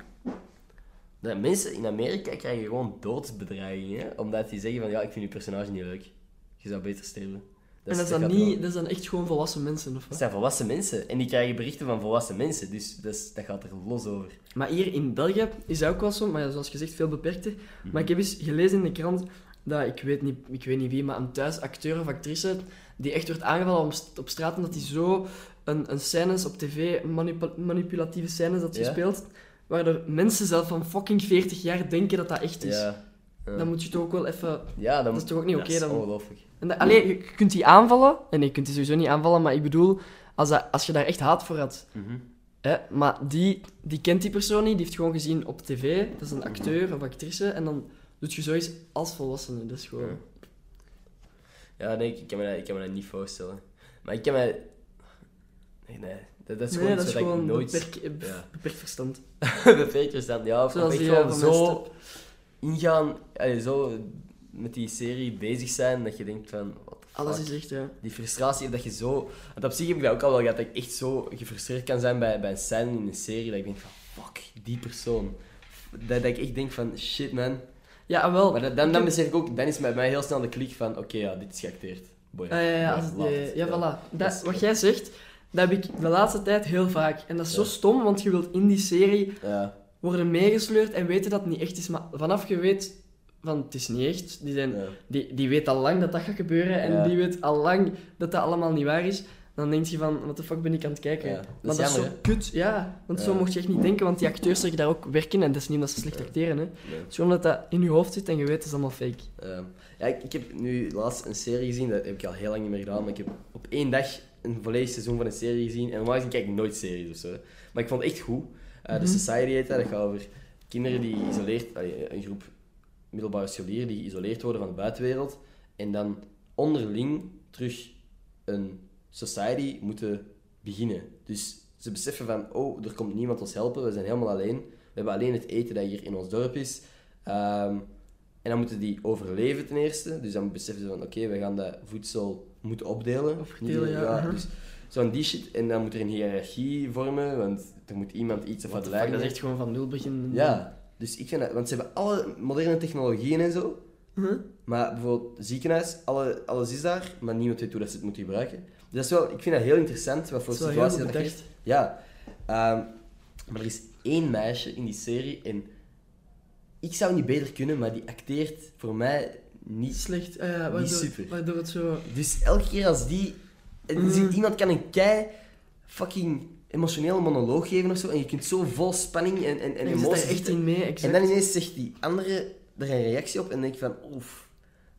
de mensen in Amerika krijgen gewoon doodsbedreigingen. Omdat die zeggen van, ja, ik vind je personage niet leuk. Je zou beter sterven. en dat is, dan niet, dat is dan echt gewoon volwassen mensen, of Dat wat? zijn volwassen mensen. En die krijgen berichten van volwassen mensen. Dus dat, is- dat gaat er los over. Maar hier in België is dat ook wel zo, maar zoals gezegd, veel beperkter. Mhm. Maar ik heb eens gelezen in de krant dat, ik weet niet, ik weet niet wie, maar een thuisacteur of actrice die echt werd aangevallen op, st- op straat omdat hij zo een, een scènes op tv, manipu- manipulatieve scènes had Ja? gespeeld, waardoor mensen zelf van fucking 40 jaar denken dat dat echt is. Ja. Ja. Dan moet je toch ook wel even... ja, Dat is toch ook niet dat oké is dan? ongelooflijk. En dat, allee, je kunt die aanvallen. En nee, je kunt die sowieso niet aanvallen, maar ik bedoel, als, dat, als je daar echt haat voor had. Mhm. Hè, maar die, die kent die persoon niet, die heeft gewoon gezien op tv. Dat is een acteur of actrice. En dan doet je zoiets als volwassene. Dat is gewoon... Ja. Ja, nee, ik kan, me dat, ik kan me dat niet voorstellen. Maar ik kan me... Nee, nee. Dat, dat is gewoon nee, iets dat is wat ik gewoon nooit... beperk, Ja. beperkt verstand. beperkt verstand. Ja, of Zoals gewoon zo ingaan... allee, zo met die serie bezig zijn, dat je denkt van... Alles is echt, ja. Die frustratie, dat je zo... Want op zich heb ik dat ook al wel gehad, dat ik echt zo gefrustreerd kan zijn bij, bij een scène in een serie, dat ik denk van, fuck, die persoon. Dat, dat ik echt denk van, shit man. Ja, wel. Maar dat, dan, dan besef ik ook, dan is bij mij heel snel de klik van, oké, ja, dit is geacteerd. Boy, Ah, ja, ja, ja, ja, voilà. Dat, wat jij zegt, dat heb ik de laatste tijd heel vaak. En dat is zo stom, want je wilt in die serie Ja, worden meegesleurd en weten dat het niet echt is. Maar vanaf je weet van het is niet echt, die, zijn, die, die weet al lang dat dat gaat gebeuren en die weet al lang dat dat allemaal niet waar is. Dan denk je van, wat de fuck ben ik aan het kijken? Ja, dat maar is dat is zo kut, ja. Want zo mocht je echt niet denken, want die acteurs zeggen daar ook werken en dat is niet omdat ze slecht acteren. Hè. Het Nee. is gewoon dat dat in je hoofd zit en je weet het is allemaal fake. Ja, ik, ik heb nu laatst een serie gezien, dat heb ik al heel lang niet meer gedaan, maar ik heb op één dag een volledig seizoen van een serie gezien. En normaal gezien kijk ik nooit series of zo. Maar ik vond het echt goed. Eh, Mhm. The Society heet dat, dat gaat over kinderen die geïsoleerd, een groep middelbare scholieren die geïsoleerd worden van de buitenwereld. En dan onderling terug een society moeten beginnen. Dus ze beseffen van, oh, er komt niemand ons helpen, we zijn helemaal alleen. We hebben alleen het eten dat hier in ons dorp is. Ehm, en dan moeten die overleven ten eerste. Dus dan beseffen ze van, oké, we gaan dat voedsel moeten opdelen. Of verdelen, Niet- ja. Mhm. Dus zo'n die shit. En dan moet er een hiërarchie vormen, want er moet iemand iets of wat leiden. dat is echt gewoon van nul beginnen. Ja, dus ik vind dat... Want ze hebben alle moderne technologieën en zo. Huh? Maar bijvoorbeeld ziekenhuis, alle, alles is daar, maar niemand weet hoe dat ze het moeten gebruiken. Dus dat is wel, ik vind dat heel interessant, wat voor Dat situatie dat. Ja, ehm, maar er is één meisje in die serie en ik zou niet beter kunnen, maar die acteert voor mij niet. Slecht, ah ja, waardoor, super. waardoor het zo... Dus elke keer als die... en zie- Iemand kan een kei fucking emotionele monoloog geven of zo, en je kunt zo vol spanning en, en, en je emotie daar echt in mee, exact. En dan ineens zegt die andere er een reactie op en dan denk ik van, oef,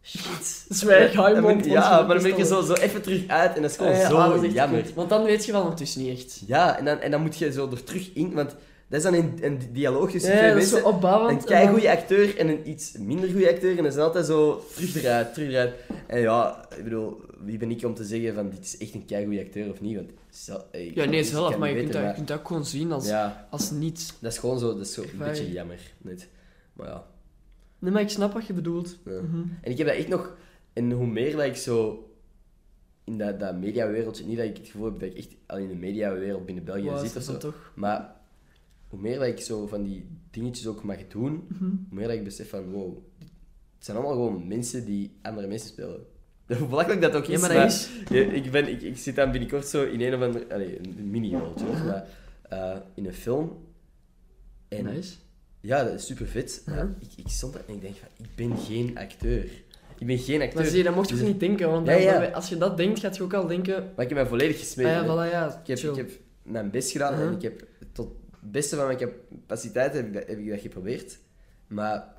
shit. Zwijg, hou je mond, Ja, je maar dan ben ik er bent zo, zo even terug uit en dat is gewoon Ah ja, zo ah, jammer. Want dan weet je van, het is niet echt. Ja, en dan, en dan moet je zo er terug in, want dat is dan een, een dialoog tussen Ja, twee dat is zo mensen. opbouwend. Een en kei dan- goede acteur en een iets minder goede acteur. En dat is altijd zo terug eruit, terug eruit. En ja, ik bedoel, wie ben ik om te zeggen van dit is echt een kei goede acteur of niet? Want zelf, ik Ja, nee, zelf, maar je kunt, dat, je kunt dat ook gewoon zien als, Ja, als niet. dat is gewoon zo, dat is zo een beetje jammer. Net. Maar ja. Nee, maar ik snap wat je bedoelt. ja. Mhm. En ik heb dat echt nog... En hoe meer dat ik zo in dat, dat mediawereldje... Niet dat ik het gevoel heb dat ik echt al in de mediawereld binnen België Wow, zit is of zo. toch? Maar hoe meer dat ik zo van die dingetjes ook mag doen, Mhm. hoe meer dat ik besef van, wow, het zijn allemaal gewoon mensen die andere mensen spelen. [LAUGHS] Hoe belachelijk dat ook is, Ja, maar dat is... ja, ik, ben, ik, ik zit dan binnenkort zo in een of andere... Allee, een mini-rolltje, Mhm. of maar, eh, in een film. En Nice. ja, dat is super vet. Ja. Maar ik, ik stond daar en ik denk van, ik ben geen acteur. Ik ben geen acteur. Maar zie je, dat mocht je Dus- ook niet denken, want Ja, ja. dan- als je dat denkt, gaat je ook al denken... Maar ik heb mij volledig Ah gesmeten. ja, hè. voilà, ja, ik, heb, ik heb mijn best gedaan en ik heb tot beste van mijn capaciteit heb ik, dat, heb ik dat geprobeerd. Maar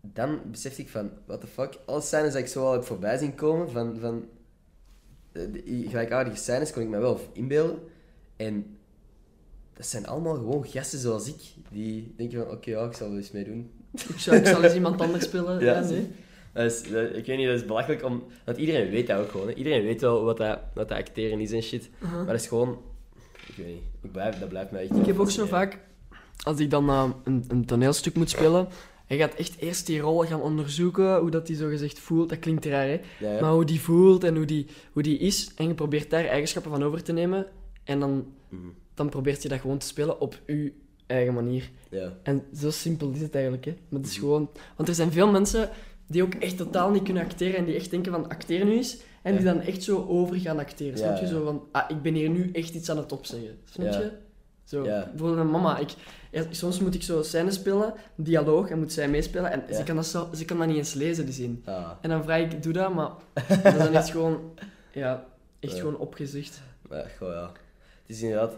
dan besefte ik van, what the fuck, alle scènes dat ik zo al heb voorbij zien komen, van, van eh, die gelijkaardige scènes kon ik me wel inbeelden. En dat zijn allemaal gewoon gasten zoals ik, die denken van, oké, ja, ik zal er eens mee doen. Ik zou, ik zal eens iemand anders spelen. [LAUGHS] Ja, Ja, nee. zie. Dat is, dat- ik weet niet, dat is belachelijk om... Want iedereen weet dat ook gewoon. Hè. Iedereen weet wel wat dat, wat dat acteren is en shit. Uh-huh. Maar dat is gewoon... Ik weet niet. Ik blijf, dat blijft mij echt... Ik heb ook zo vaak, als ik dan een, een toneelstuk moet spelen, je gaat echt eerst die rol gaan onderzoeken, hoe dat die zo gezegd voelt. Dat klinkt raar, hè? Ja, ja. Maar hoe die voelt en hoe die, hoe die is. En je probeert daar eigenschappen van over te nemen. En dan, Mhm. dan probeert je dat gewoon te spelen op je eigen manier. Ja. En zo simpel is het eigenlijk, hè. Maar het is Mhm. gewoon... Want er zijn veel mensen die ook echt totaal niet kunnen acteren en die echt denken van acteren nu is. En die Ja. dan echt zo over gaan acteren. Ja, Snap je? ja. Zo van, ah, ik ben hier nu echt iets aan het opzeggen. Snap Ja. je? Zo, Ja. bijvoorbeeld mijn mama. Ik, ja, soms moet ik zo scènes spelen, dialoog, en moet zij meespelen. En Ja. ze, kan dat zo, ze kan dat niet eens lezen, die zin. Ah. En dan vraag ik, doe dat, maar [LAUGHS] dat is dan echt gewoon... Ja, echt Ja. gewoon opgezicht. Maar, goh, ja. Het is inderdaad...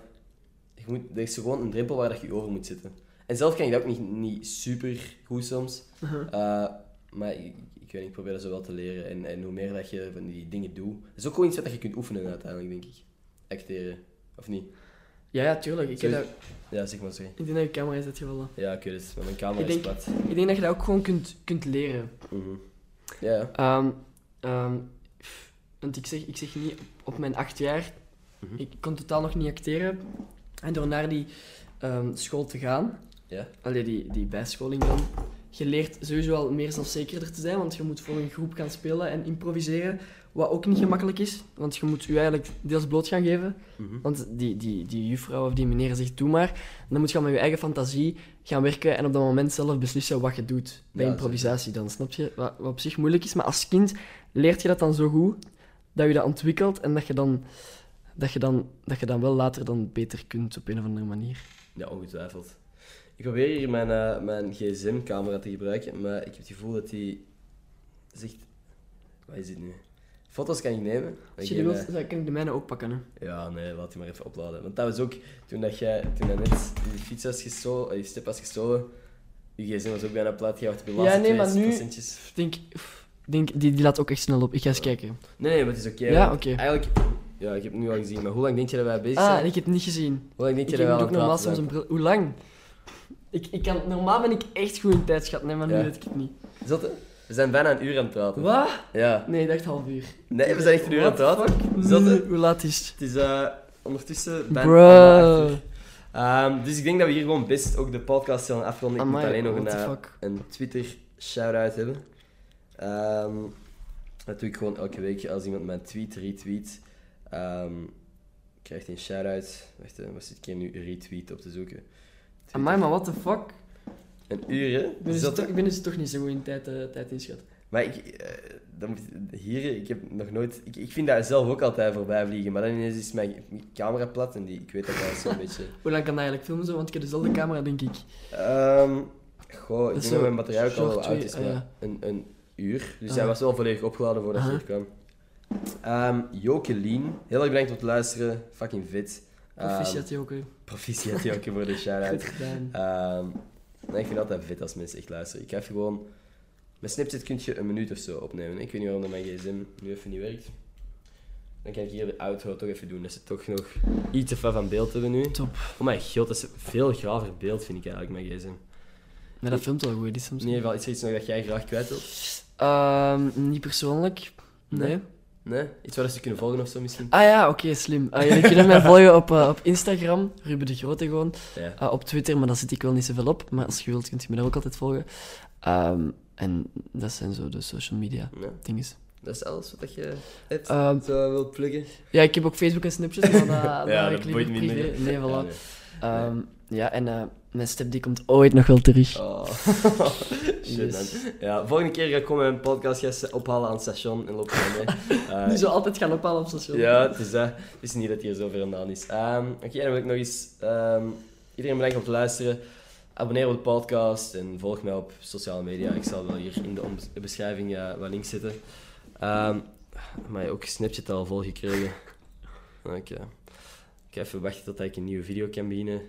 Je moet, er is gewoon een drempel waar dat je over moet zitten. En zelf kan ik dat ook niet, niet super goed soms. Uh, maar ik, ik weet niet, ik probeer dat zo wel te leren. En, en hoe meer dat je van die dingen doet... Dat is ook gewoon iets wat je kunt oefenen uiteindelijk, denk ik. Acteren. Of niet? Ja, ja, tuurlijk. Ik, heb dat, Ja, zeg maar, sorry. ik denk dat je camera is uitgevallen. Ja, weet het. Maar mijn camera Ik is denk- plat. Ik denk dat je dat ook gewoon kunt, kunt leren. Mhm. Ja. Ehm, ehm, want ik zeg, ik zeg niet, op, mijn acht jaar, Mhm. ik kon totaal nog niet acteren. En door naar die ehm, school te gaan, Ja. allee, die, die bijscholing dan, je leert sowieso al meer zelfzekerder te zijn, want je moet voor een groep gaan spelen en improviseren, wat ook niet gemakkelijk is, want je moet je eigenlijk deels bloot gaan geven. Mhm. Want die, die, die juffrouw of die meneer zegt, doe maar. En dan moet je met je eigen fantasie gaan werken en op dat moment zelf beslissen wat je doet. Bij Ja, improvisatie dan, snap je? Wat, wat op zich moeilijk is, maar als kind leert je dat dan zo goed, dat je dat ontwikkelt en dat je dan, dat je dan, dat je dan wel later dan beter kunt op een of andere manier. Ja, ongetwijfeld. Ik probeer hier mijn, eh, mijn gsm-camera te gebruiken, maar ik heb het gevoel dat die zegt... Wat is dit nu? Foto's kan ik nemen. Als je die eh, wilt, dan kan ik de mijne ook pakken. Hè. Ja, nee, laat die maar even opladen. Want dat was ook toen dat jij toen dat net die fiets was gestolen, die step was gestolen. Je gsm was ook bijna plat, je had je Ja, nee, maar nu- procentjes. Denk, denk die, die laat ook echt snel op. Ik ga eens kijken. Nee, nee, maar het is oké. Ja, oké. Eigenlijk, ja, ik heb het nu al gezien, maar hoe lang denk je dat wij bezig Ah, zijn? ik heb het niet gezien. Hoe lang denk je Ik dat wij aan ook het praten. Hoe lang? Ik, ik kan, normaal ben ik echt goed in tijdschat, nee, maar nu Ja. weet ik het niet. Zotte? We zijn bijna een uur aan het praten. Wat? Ja. Nee, ik dacht half uur. Nee, we zijn echt een uur aan het What the praten. fuck? Het? Hoe laat is het? Het is eh, ondertussen bijna Bro. anderhalf uur. Ehm, dus ik denk dat we hier gewoon best ook de podcast zullen afronden. Ik moet alleen nog een, the eh, fuck? een Twitter shout-out hebben. Ehm, dat doe ik gewoon elke week als iemand mijn tweet retweet. ehm krijgt hij een shout-out. Wacht, even, was dit keer nu retweet op te zoeken? Amai, maar what the fuck? Een uur, hè? Ik ben, dus dat- toch, ik ben dus toch niet zo goed in tijd, eh, tijd inschatten. Maar ik, eh, dan moet, hier, ik heb nog nooit... Ik, ik vind dat zelf ook altijd voorbij vliegen, maar dan ineens is mijn camera plat en die, ik weet dat dat zo'n [LAUGHS] beetje... Hoe lang kan dat eigenlijk filmen zo? Want ik heb dezelfde camera, denk ik. Ehm goh, ik denk dat mijn batterij ook al wel oud is, ah, ja. een, een uur. Dus Ah. hij was wel volledig opgeladen voordat Aha. hier kwam. Ehm Jokelien, heel erg bedankt om te luisteren. Fucking fit. Ehm, [LAUGHS] Proficiat, Joke. proficiat Joke voor de shout-out. Goed gedaan. Ehm, nee, ik vind het altijd vet als mensen echt luisteren. Ik even gewoon... Met Snapchat kun je een minuut of zo opnemen. Ik weet niet waarom dat mijn gsm nu even niet werkt. Dan kan ik hier de outro toch even doen. Dat ze toch nog iets te ver van beeld hebben nu. Top. Oh mijn god, dat is een veel graver beeld vind ik eigenlijk, mijn gsm. Maar dat filmt wel goed, die soms. In ieder geval, is er iets nog dat jij graag kwijt wilt? Ehm, niet persoonlijk. Nee. Nee? Nee? Iets waar ze kunnen volgen of zo misschien? Ah ja, oké, slim. Ah, jullie kunnen mij [LAUGHS] volgen op, eh, op Instagram, Ruben de Grote gewoon. Ja. Ah, op Twitter, maar daar zit ik wel niet zoveel op. Maar als je wilt, kunt je me daar ook altijd volgen. Ehm, en dat zijn zo de social media Nee, dinges. dat is alles wat je hebt. Ehm, zo wilt pluggen. ja, ik heb ook Facebook en Snapchat, maar dat, [LAUGHS] dat heb ik liever boeit privé. minder. Nee, voilà. Nee. Ehm, ja, en eh, mijn step die komt ooit nog wel terug. Oh. [LAUGHS] Shit, man. Ja, volgende keer ga ik gewoon mijn podcastgasten ophalen aan het station en loop je mee. [LAUGHS] Eh, Die zou altijd gaan ophalen op station. Ja, het is, het is niet dat hier zo ver vandaan is. Ehm, Oké, dan wil ik nog eens... ehm, iedereen bedankt om te luisteren. abonneer op de podcast en volg mij op sociale media. Ik zal wel hier in de beschrijving eh, wat links zetten. Ehm maar ook Snapchat al volgekregen. Oké. Ik ga even wachten tot ik een nieuwe video kan beginnen.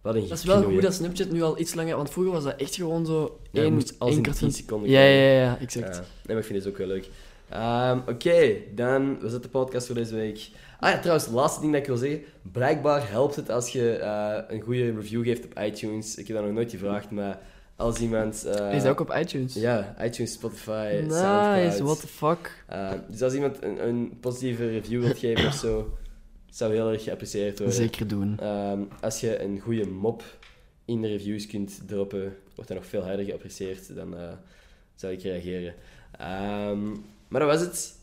Wat een Dat is wel goed dat Snapchat nu al iets langer... Want vroeger was dat echt gewoon zo... Ja, één, moest één in kwartier- 10 seconden Ja, ja, ja, ja, exact. Ja, nee, maar ik vind het ook wel leuk. Ehm, Oké, dan was het de podcast voor deze week. Ah ja, trouwens, het laatste ding dat ik wil zeggen. Blijkbaar helpt het als je eh, een goede review geeft op iTunes. Ik heb dat nog nooit gevraagd, maar als iemand... eh, Is dat ook op iTunes? Ja, iTunes, Spotify, Nice, Soundcloud. what the fuck. Eh, dus als iemand een, een positieve review wilt geven of zo, zou heel erg geapprecieerd worden. Zeker doen. Ehm, als je een goede mop in de reviews kunt droppen, wordt dat nog veel harder geapprecieerd. Dan eh, zou ik reageren. Ehm, maar dat was het.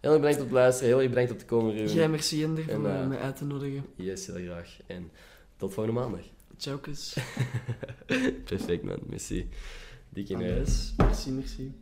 Heel erg bedankt om het luisteren. Heel erg bedankt om te komen, Ruben. Jij merci Ender En, voor eh, eh, mij uit te nodigen. Yes, heel graag. En tot volgende maandag. Ciao, kus. [LAUGHS] Perfect, man. Merci. Dikke neus. Merci, merci.